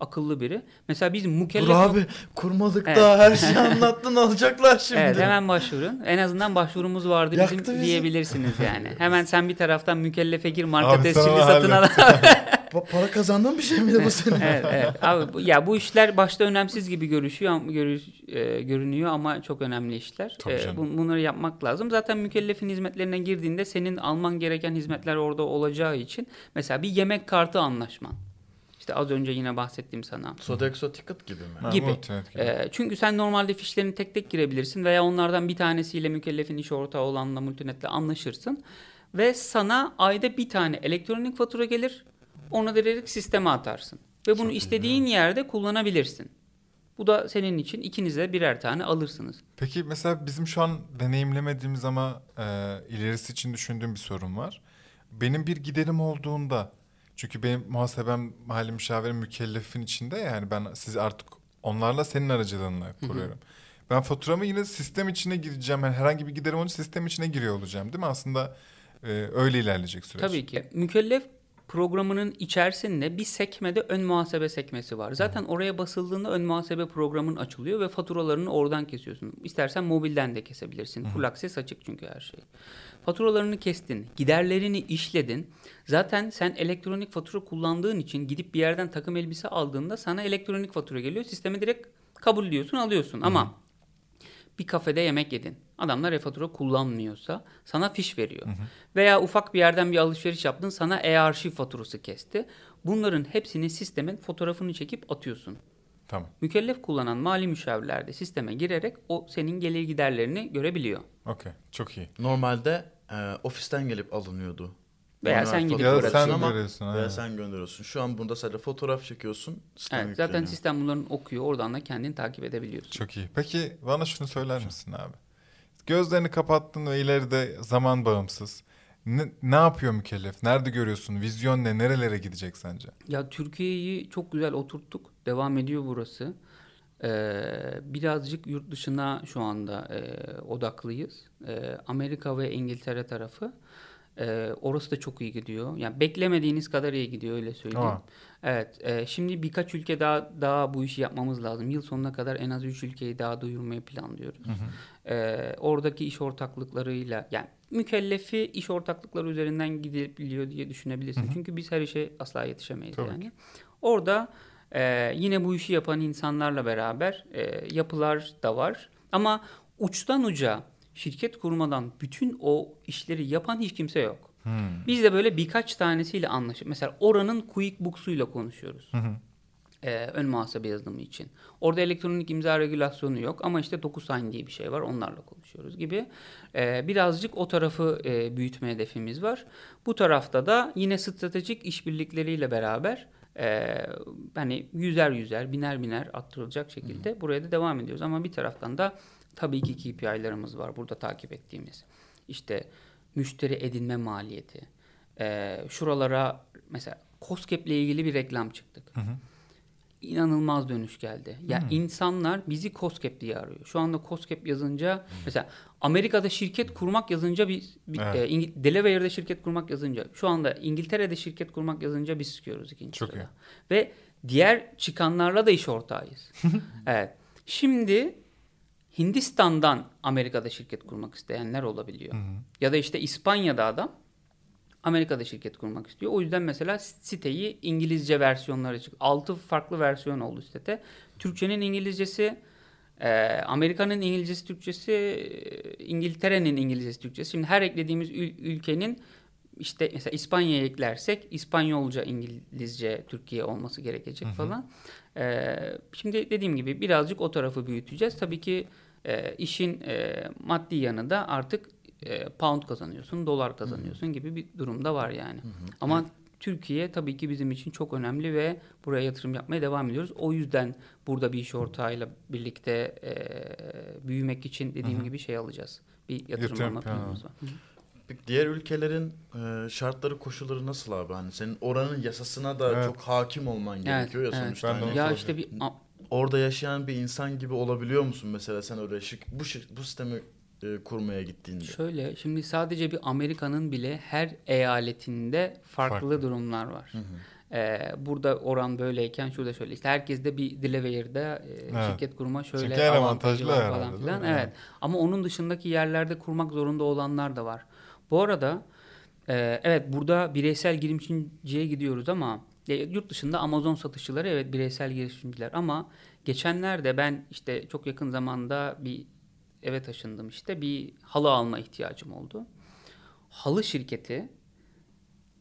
S3: akıllı biri. Mesela biz mükellef...
S2: Dur abi kurmadık
S3: Evet.
S2: daha her şeyi anlattın alacaklar şimdi.
S3: Evet hemen başvurun. En azından başvurumuz vardı
S2: Yaktı
S3: bizim
S2: bizi.
S3: diyebilirsiniz yani. Hemen sen bir taraftan mükellefe gir marka
S1: Abi sana
S3: tescilini satın al.
S2: Pa- para kazandığın bir şey miydi bu senin?
S3: evet, evet. Abi, bu- ya bu işler başta önemsiz gibi görüşüyor, görüş, e, görünüyor ama çok önemli işler. E, bun- bunları yapmak lazım. Zaten mükellefin hizmetlerine girdiğinde senin alman gereken hizmetler orada olacağı için mesela bir yemek kartı anlaşman. İşte az önce yine bahsettiğim sana.
S2: Sodexo Ticket gibi mi?
S1: Ha,
S3: gibi.
S1: multinet gibi.
S3: E, çünkü sen normalde fişlerini tek tek girebilirsin veya onlardan bir tanesiyle mükellefin iş ortağı olanla multinetle anlaşırsın. Ve sana ayda bir tane elektronik fatura gelir. Onu direkt sisteme atarsın. Ve bunu istediğin yerde kullanabilirsin. Bu da senin için ikinize birer tane alırsınız.
S1: Peki mesela bizim şu an deneyimlemediğimiz ama e, ilerisi için düşündüğüm bir sorun var. Benim bir giderim olduğunda çünkü benim muhasebem mali müşavirim mükellefin içinde ya, yani ben sizi artık onlarla senin aracılığınla kuruyorum. Ben faturamı yine sistem içine gireceğim. Yani herhangi bir giderim olunca sistem içine giriyor olacağım değil mi? Aslında e, öyle ilerleyecek süreç.
S3: Tabii ki. Mükellef programının içerisinde bir sekmede ön muhasebe sekmesi var. Zaten oraya basıldığında ön muhasebe programın açılıyor ve faturalarını oradan kesiyorsun. İstersen mobilden de kesebilirsin. Full access açık çünkü her şey. Faturalarını kestin, giderlerini işledin. Zaten sen elektronik fatura kullandığın için gidip bir yerden takım elbise aldığında sana elektronik fatura geliyor. Sisteme direkt kabul diyorsun, alıyorsun. Ama bir kafede yemek yedin. Adamlar e-fatura kullanmıyorsa sana fiş veriyor. Veya ufak bir yerden bir alışveriş yaptın sana e-arşiv faturası kesti. Bunların hepsini sistemin fotoğrafını çekip atıyorsun.
S1: Tamam.
S3: Mükellef kullanan mali müşavirler de sisteme girerek o senin gelir giderlerini görebiliyor.
S1: Okey. Çok iyi.
S2: Normalde e, ofisten gelip alınıyordu.
S3: Veya sen gidip
S1: Ya sen
S2: ama-. Veya
S1: aynen.
S2: sen gönderiyorsun. Şu an bunda sadece fotoğraf çekiyorsun.
S3: Evet, zaten sistem bunların okuyor. Oradan da kendini takip edebiliyorsun.
S1: Çok iyi. Peki bana şunu söyler misin abi? Gözlerini kapattın ve ileride zaman bağımsız. Ne, ne yapıyor mükellef? Nerede görüyorsun? Vizyon ne? Nerelere gidecek sence?
S3: Ya Türkiye'yi çok güzel oturttuk. Devam ediyor burası. Ee, birazcık yurt dışına şu anda e, odaklıyız. Ee, Amerika ve İngiltere tarafı. Ee, orası da çok iyi gidiyor. Yani beklemediğiniz kadar iyi gidiyor öyle söyleyeyim.
S1: Aa.
S3: Evet. e, şimdi birkaç ülke daha daha bu işi yapmamız lazım. Yıl sonuna kadar en az 3 ülkeyi daha duyurmayı planlıyoruz. Ee, oradaki iş ortaklıklarıyla yani mükellefi iş ortaklıkları üzerinden gidebiliyor diye düşünebilirsin. Çünkü biz her işe asla yetişemeyiz
S1: Tabii
S3: yani. Orada e, yine bu işi yapan insanlarla beraber e, yapılar da var. Ama uçtan uca şirket kurmadan bütün o işleri yapan hiç kimse yok.
S1: Hmm.
S3: Biz de böyle birkaç tanesiyle anlaşıp mesela oranın QuickBooks'uyla konuşuyoruz. Ee, ön muhasebe yazılımı için. Orada elektronik imza regülasyonu yok ama işte DocuSign diye bir şey var. Onlarla konuşuyoruz gibi. Ee, birazcık o tarafı e, büyütme hedefimiz var. Bu tarafta da yine stratejik işbirlikleriyle beraber e, hani yüzer yüzer, biner biner arttırılacak şekilde buraya da devam ediyoruz. Ama bir taraftan da tabii ki KPI'larımız var burada takip ettiğimiz. İşte müşteri edinme maliyeti. Ee, şuralara mesela COSGAP ile ilgili bir reklam çıktık. inanılmaz dönüş geldi. Ya
S1: Hmm.
S3: insanlar bizi COSGAP diye arıyor. Şu anda COSGAP yazınca mesela Amerika'da şirket kurmak yazınca bir, bir
S1: Evet.
S3: e, Delaware'de şirket kurmak yazınca şu anda İngiltere'de şirket kurmak yazınca biz çıkıyoruz ikinci
S1: Çok
S3: sırada.
S1: iyi.
S3: Ve diğer çıkanlarla da iş ortağıyız. evet. Şimdi Hindistan'dan Amerika'da şirket kurmak isteyenler olabiliyor.
S1: Hı hı.
S3: Ya da işte İspanya'da adam Amerika'da şirket kurmak istiyor. O yüzden mesela siteyi İngilizce versiyonları çıktı. 6 farklı versiyon oldu sitede. Türkçenin İngilizcesi, e, Amerika'nın İngilizcesi, Türkçesi, e, İngiltere'nin İngilizcesi, Türkçesi. Şimdi her eklediğimiz ül- ülkenin işte mesela İspanya'ya eklersek İspanyolca, İngilizce, Türkiye olması gerekecek falan. E, şimdi dediğim gibi birazcık o tarafı büyüteceğiz. Tabii ki e, işin e, maddi yanı da artık e, pound kazanıyorsun, dolar kazanıyorsun gibi bir durumda var yani. Ama Türkiye tabii ki bizim için çok önemli ve buraya yatırım yapmaya devam ediyoruz. O yüzden burada bir iş ortağıyla birlikte e, büyümek için dediğim gibi şey alacağız. Bir yatırım,
S1: Yatırım
S3: alma
S1: planı.
S3: planımız var.
S2: Peki diğer ülkelerin e, şartları koşulları nasıl abi? Hani senin oranın yasasına da
S1: Evet.
S2: çok hakim olman gerekiyor ya
S3: evet.
S2: sonuçta.
S1: Ben de
S2: Hani
S1: onu
S3: Ya işte bir
S2: orada yaşayan bir insan gibi olabiliyor musun mesela sen oraya şir- bu şir- bu sistemi e, kurmaya gittiğinde?
S3: Şöyle şimdi sadece bir Amerika'nın bile her eyaletinde farklı,
S1: Farklı.
S3: durumlar var. Ee, burada oran böyleyken şurada şöyle işte herkes de bir Delaware'de e,
S1: Evet.
S3: şirket kurma şöyle
S1: Çünkü avantajlı
S3: var
S1: herhalde,
S3: falan
S1: değil
S3: filan. Evet.
S1: Evet.
S3: Ama onun dışındaki yerlerde kurmak zorunda olanlar da var. Bu arada e, evet burada bireysel girişimciye gidiyoruz ama e, yurt dışında Amazon satışçıları evet bireysel girişimciler ama geçenlerde ben işte çok yakın zamanda bir eve taşındım işte bir halı alma ihtiyacım oldu. Halı şirketi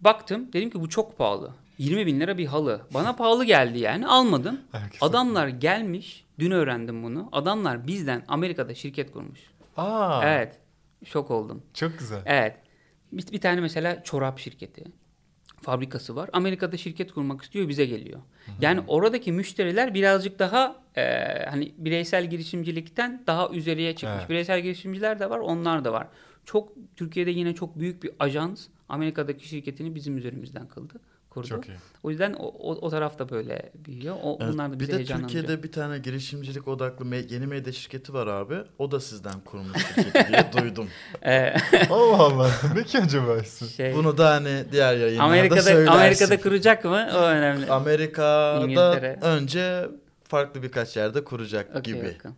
S3: baktım dedim ki bu çok pahalı. 20 bin lira bir halı. Bana pahalı geldi yani almadım.
S1: Herkes
S3: Adamlar gelmiş dün öğrendim bunu. Adamlar bizden Amerika'da şirket kurmuş.
S1: Aa,
S3: Evet şok oldum.
S1: Çok güzel.
S3: Evet. Bir, bir tane mesela çorap şirketi fabrikası var. Amerika'da şirket kurmak istiyor bize geliyor. Yani oradaki müşteriler birazcık daha e, hani bireysel girişimcilikten daha üzeriye çıkmış.
S1: Evet.
S3: Bireysel girişimciler de var, onlar da var. Çok Türkiye'de yine çok büyük bir ajans Amerika'daki şirketini bizim üzerimizden kıldı, kurdu.
S1: Çok iyi.
S3: O yüzden o, o, o taraf da böyle büyüyor. O,
S2: Evet,
S3: bunlar da
S2: bir
S3: bizi
S2: de
S3: heyecanlandırıyor.
S2: Türkiye'de bir tane girişimcilik odaklı me- yeni medya şirketi var abi. O da sizden kurmuş şirketi diye duydum.
S3: Ee,
S1: Allah Allah. ne ki acaba
S3: şey,
S2: Bunu da hani diğer yayınlarda
S3: Amerika'da
S2: söylersin.
S3: Amerika'da kuracak mı? O önemli.
S2: Amerika'da
S3: İngiltere.
S2: önce farklı birkaç yerde kuracak
S3: Okey,
S2: gibi.
S3: bakın.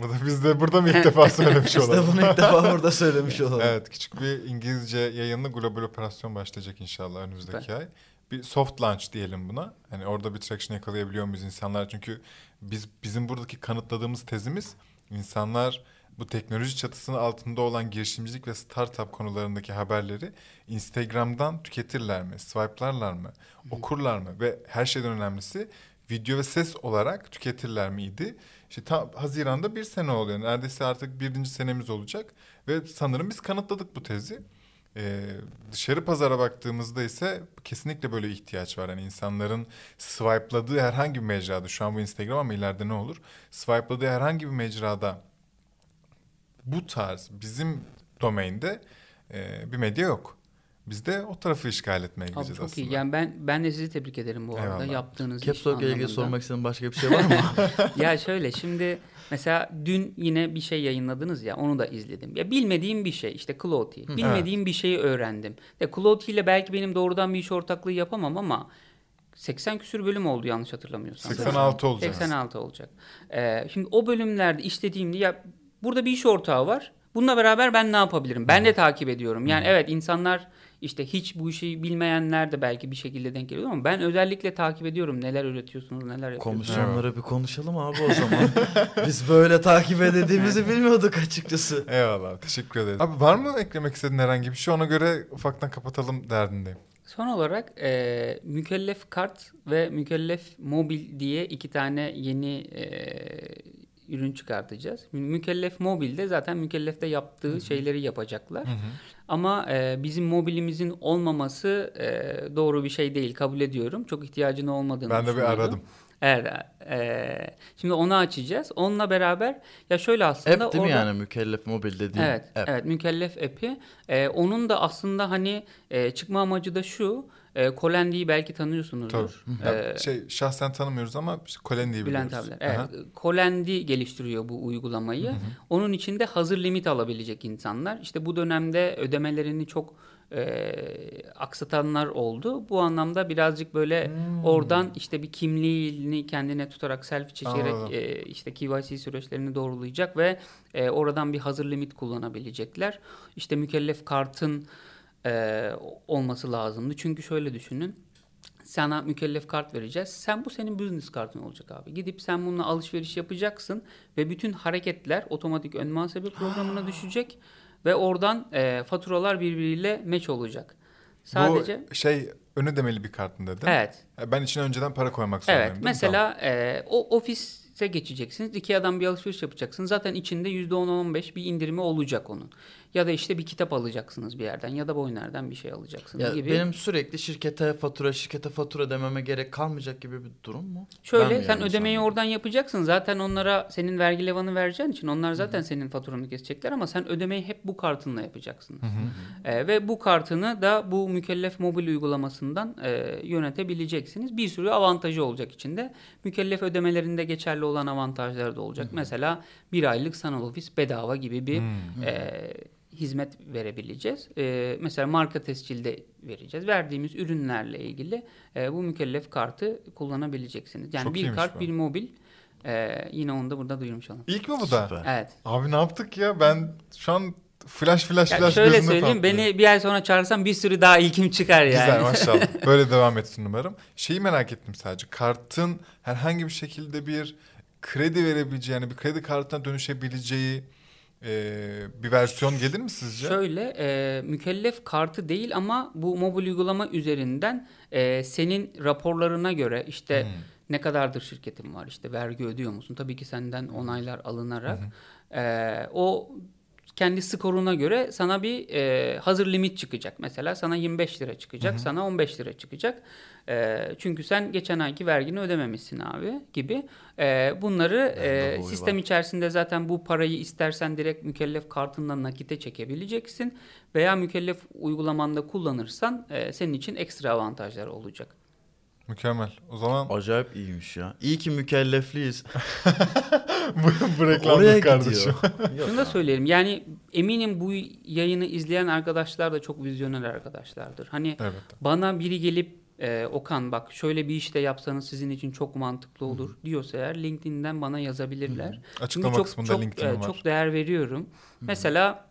S1: Bu da biz de burada mı ilk defa söylemiş
S2: İşte
S1: olalım?
S2: bunu ilk defa burada söylemiş olalım.
S1: Evet küçük bir İngilizce yayınlı global operasyon başlayacak inşallah önümüzdeki ay. Bir soft launch diyelim buna. Hani orada bir traction yakalayabiliyor muyuz insanlar? Çünkü biz bizim buradaki kanıtladığımız tezimiz insanlar bu teknoloji çatısının altında olan girişimcilik ve startup konularındaki haberleri Instagram'dan tüketirler mi? Swipe'larlar mı? Okurlar mı? Ve her şeyden önemlisi video ve ses olarak tüketirler miydi? İşte tam Haziran'da bir sene oluyor. Neredeyse artık birinci senemiz olacak. Ve sanırım biz kanıtladık bu tezi. Ee, dışarı pazara baktığımızda ise kesinlikle böyle ihtiyaç var. Yani insanların swipe'ladığı herhangi bir mecrada, şu an bu Instagram ama ileride ne olur? Swipe'ladığı herhangi bir mecrada bu tarz bizim domainde e, bir medya yok. Biz de o tarafı işgal etmeye
S3: Abi
S1: gideceğiz
S3: çok
S1: aslında.
S3: iyi. Yani ben ben de sizi tebrik ederim bu arada
S1: Eyvallah.
S3: yaptığınız iş
S2: Caps ilgili
S3: anlamında.
S2: sormak istediğin başka bir şey var mı?
S3: ya şöyle şimdi mesela dün yine bir şey yayınladınız ya onu da izledim. Ya bilmediğim bir şey işte Clouty. Bilmediğim bir şeyi öğrendim. Ya Clouty ile belki benim doğrudan bir iş ortaklığı yapamam ama 80 küsür bölüm oldu yanlış hatırlamıyorsam.
S1: 86 olacak.
S3: 86 olacak. Ee, şimdi o bölümlerde işlediğimde ya burada bir iş ortağı var. Bununla beraber ben ne yapabilirim? Ben de takip ediyorum. Yani evet insanlar işte hiç bu işi bilmeyenler de belki bir şekilde denk geliyor ama ben özellikle takip ediyorum neler üretiyorsunuz, neler yapıyorsunuz.
S2: Komisyonlara bir konuşalım abi o zaman. Biz böyle takip edildiğimizi bilmiyorduk açıkçası.
S1: Eyvallah. Teşekkür ederiz. Abi var mı eklemek istediğin herhangi bir şey? Ona göre ufaktan kapatalım derdindeyim.
S3: Son olarak e, mükellef kart ve mükellef mobil diye iki tane yeni e, ürün çıkartacağız. Mükellef mobilde zaten mükellefte yaptığı şeyleri yapacaklar. Ama e, bizim mobilimizin olmaması e, doğru bir şey değil kabul ediyorum. Çok ihtiyacın olmadığını
S1: Ben de bir aradım.
S3: Evet. e, şimdi onu açacağız. Onunla beraber ya şöyle aslında
S2: App değil mi
S3: orada-
S2: yani mükellef mobil dediğin
S3: Evet,
S2: app.
S3: evet mükellef app'i. Ee, onun da aslında hani e, çıkma amacı da şu. E, Colendi'yi belki tanıyorsunuzdur.
S1: Ya
S3: Ee,
S1: şey şahsen tanımıyoruz ama işte Kolen diye biliyoruz.
S3: Bülent abiler. Evet.
S1: Aha.
S3: Colendi geliştiriyor bu uygulamayı. Onun içinde hazır limit alabilecek insanlar. İşte bu dönemde ödemelerini çok e, aksatanlar oldu. Bu anlamda birazcık böyle
S1: Hmm.
S3: oradan işte bir kimliğini kendine tutarak selfie çekerek
S1: Anladım.
S3: e, işte KYC süreçlerini doğrulayacak ve e, oradan bir hazır limit kullanabilecekler. İşte mükellef kartın e, olması lazımdı. Çünkü şöyle düşünün. Sana mükellef kart vereceğiz. Sen bu senin business kartın olacak abi. Gidip sen bununla alışveriş yapacaksın ve bütün hareketler otomatik ön muhasebe programına düşecek ve oradan e, faturalar birbiriyle meç olacak. Sadece
S1: Bu şey ön ödemeli bir kartın dedin.
S3: evet.
S1: Ya Ben içine önceden para koymak zorundayım
S3: Evet. Mesela e, o ofise geçeceksiniz. Ikea'dan bir alışveriş yapacaksınız. Zaten içinde %10-15 bir indirimi olacak onun. Ya da işte bir kitap alacaksınız bir yerden ya da boynerden bir şey alacaksınız
S2: Ya
S3: gibi.
S2: benim sürekli şirkete fatura, şirkete fatura dememe gerek kalmayacak gibi bir durum mu?
S3: Şöyle sen ödemeyi
S2: anladım?
S3: oradan yapacaksın. Zaten onlara senin vergi levanı vereceğin için onlar zaten senin faturanı kesecekler ama sen ödemeyi hep bu kartınla yapacaksın. Ee, ve bu kartını da bu mükellef mobil uygulamasından e, yönetebileceksiniz. Bir sürü avantajı olacak içinde. Mükellef ödemelerinde geçerli olan avantajlar da olacak. Mesela bir aylık sanal ofis bedava gibi bir e, hizmet verebileceğiz. E, mesela marka tescilde vereceğiz. Verdiğimiz ürünlerle ilgili e, bu mükellef kartı kullanabileceksiniz. Yani
S1: Çok
S3: bir kart
S1: bu.
S3: bir mobil. E, yine onu da burada duyurmuş olalım.
S1: İlk mi bu da?
S2: Süper.
S3: Evet.
S1: Abi ne yaptık ya? Ben şu an flash flash
S3: Ya
S1: flash
S3: şöyle söyleyeyim
S1: patlıyor.
S3: beni bir ay sonra çağırsan bir sürü daha ilkim çıkar yani.
S1: Güzel maşallah. Böyle devam etsin umarım. Şeyi merak ettim sadece. Kartın herhangi bir şekilde bir kredi verebileceği yani bir kredi kartına dönüşebileceği e, bir versiyon gelir mi sizce?
S3: Şöyle e, mükellef kartı değil ama bu mobil uygulama üzerinden e, senin raporlarına göre işte
S1: Hmm.
S3: ne kadardır şirketin var işte vergi ödüyor musun? Tabii ki senden onaylar alınarak e, o kendi skoruna göre sana bir e, hazır limit çıkacak. Mesela sana 25 lira çıkacak, sana 15 lira çıkacak. E, çünkü sen geçen ayki vergini ödememişsin abi gibi. E, bunları e, sistem
S2: var.
S3: içerisinde zaten bu parayı istersen direkt mükellef kartından nakite çekebileceksin. Veya mükellef uygulamanda kullanırsan e, senin için ekstra avantajlar olacak.
S1: Mükemmel. O zaman
S2: Acayip iyiymiş ya. İyi ki mükellefliyiz.
S1: bu, bu
S2: Oraya
S1: reklamlık kardeşim.
S3: Şunu da söyleyelim yani eminim bu yayını izleyen arkadaşlar da çok vizyoner arkadaşlardır. Hani
S1: Evet.
S3: bana biri gelip e, Okan bak şöyle bir işte yapsanız sizin için çok mantıklı olur diyorsa eğer LinkedIn'den bana yazabilirler. Çünkü
S1: Açıklama
S3: çok
S1: kısmında
S3: çok
S1: LinkedIn'im
S3: e,
S1: var.
S3: çok değer veriyorum. Mesela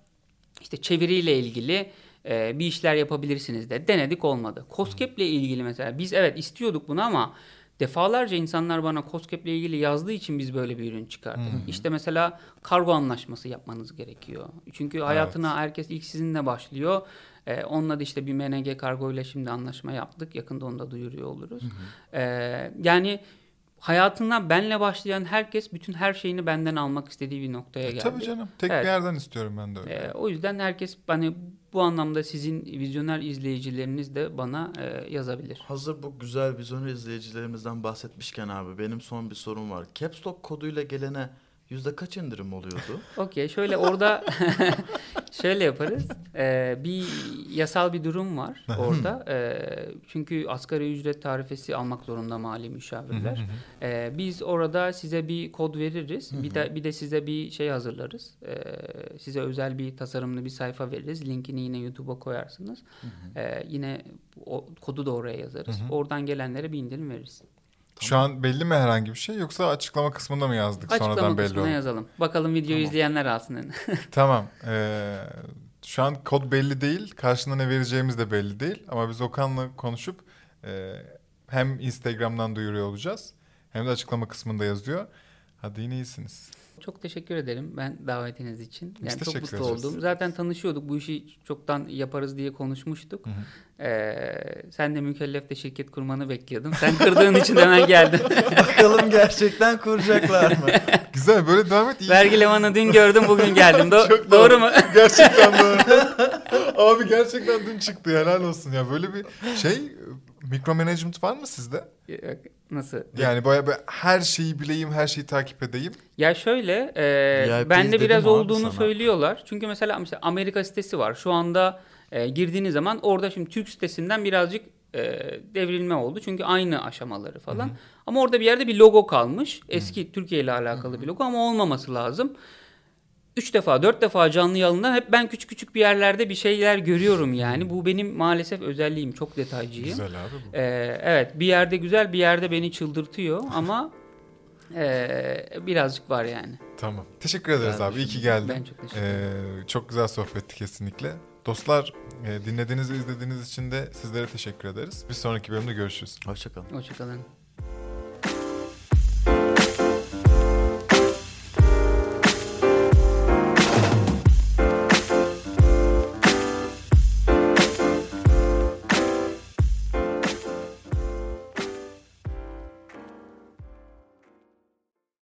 S3: işte çeviriyle ilgili e, bir işler yapabilirsiniz de denedik olmadı. COSGAP'le ilgili mesela biz evet istiyorduk bunu ama defalarca insanlar bana COSGAP'le ilgili yazdığı için biz böyle bir ürün çıkardık. İşte mesela kargo anlaşması yapmanız gerekiyor. Çünkü hayatına herkes ilk sizinle başlıyor. E, onunla da işte bir MNG kargo ile şimdi anlaşma yaptık. Yakında onu da duyuruyor oluruz. E, yani hayatına benle başlayan herkes bütün her şeyini benden almak istediği bir noktaya geldi.
S1: E, Tabii canım. Tek
S3: Evet.
S1: bir yerden istiyorum ben de öyle.
S3: Ee, o yüzden herkes hani bu anlamda sizin vizyoner izleyicileriniz de bana e, yazabilir.
S2: Hazır bu güzel vizyoner izleyicilerimizden bahsetmişken abi benim son bir sorum var. Caps Lock koduyla gelene yüzde kaç indirim oluyordu?
S3: Okey şöyle orada şöyle yaparız. Ee, bir yasal bir durum var orada. Ee, çünkü asgari ücret tarifesi almak zorunda mali müşavirler. Ee, biz orada size bir kod veririz. Bir de bir de size bir şey hazırlarız. Ee, size özel bir tasarımlı bir sayfa veririz. Linkini yine YouTube'a koyarsınız. Ee, yine o kodu da oraya yazarız. Oradan gelenlere bir indirim veririz.
S1: Şu an belli mi herhangi bir şey yoksa açıklama kısmında mı yazdık
S3: Açıklama
S1: sonradan belli
S3: kısmına
S1: oldu?
S3: yazalım. Bakalım videoyu
S1: Tamam.
S3: izleyenler alsın.
S1: Tamam. Ee, şu an kod belli değil. Karşında ne vereceğimiz de belli değil. Ama biz Okan'la konuşup e, hem Instagram'dan duyuruyor olacağız. Hem de açıklama kısmında yazıyor. Hadi yine iyisiniz.
S3: Çok teşekkür ederim ben davetiniz için.
S1: Biz
S3: Yani çok mutlu
S1: ederiz.
S3: oldum. Zaten tanışıyorduk. Bu işi çoktan yaparız diye konuşmuştuk. Ee, sen de mükellefte şirket kurmanı bekliyordun. Sen kırdığın için hemen geldin.
S2: Bakalım gerçekten kuracaklar mı?
S1: Güzel böyle devam et. İyi.
S3: Vergi levanı dün gördüm bugün geldim. Do-
S1: Çok
S3: doğru mu?
S1: gerçekten doğru. Abi gerçekten dün çıktı helal olsun ya. Böyle bir şey Micromanagement var mı sizde?
S3: Nasıl?
S1: Yani böyle, böyle her şeyi bileyim, her şeyi takip edeyim.
S3: Ya şöyle, e, bende biraz olduğunu
S2: sana.
S3: söylüyorlar. Çünkü mesela, mesela Amerika sitesi var. Şu anda e, girdiğiniz zaman orada şimdi Türk sitesinden birazcık e, devrilme oldu. Çünkü aynı aşamaları falan. Ama orada bir yerde bir logo kalmış. Eski Türkiye ile alakalı bir logo ama olmaması lazım. Üç defa, dört defa canlı yayında hep ben küçük küçük bir yerlerde bir şeyler görüyorum yani. Bu benim maalesef özelliğim. Çok detaycıyım.
S1: Güzel abi bu.
S3: Ee, evet bir yerde güzel bir yerde beni çıldırtıyor ama ee, birazcık var yani.
S1: Tamam. Teşekkür ederiz abi. İyi ki geldin.
S3: Ben çok teşekkür ederim.
S1: Ee, çok güzel sohbetti kesinlikle. Dostlar e, dinlediğiniz ve izlediğiniz için de sizlere teşekkür ederiz. Bir sonraki bölümde görüşürüz.
S2: Hoşçakalın.
S3: Hoşçakalın.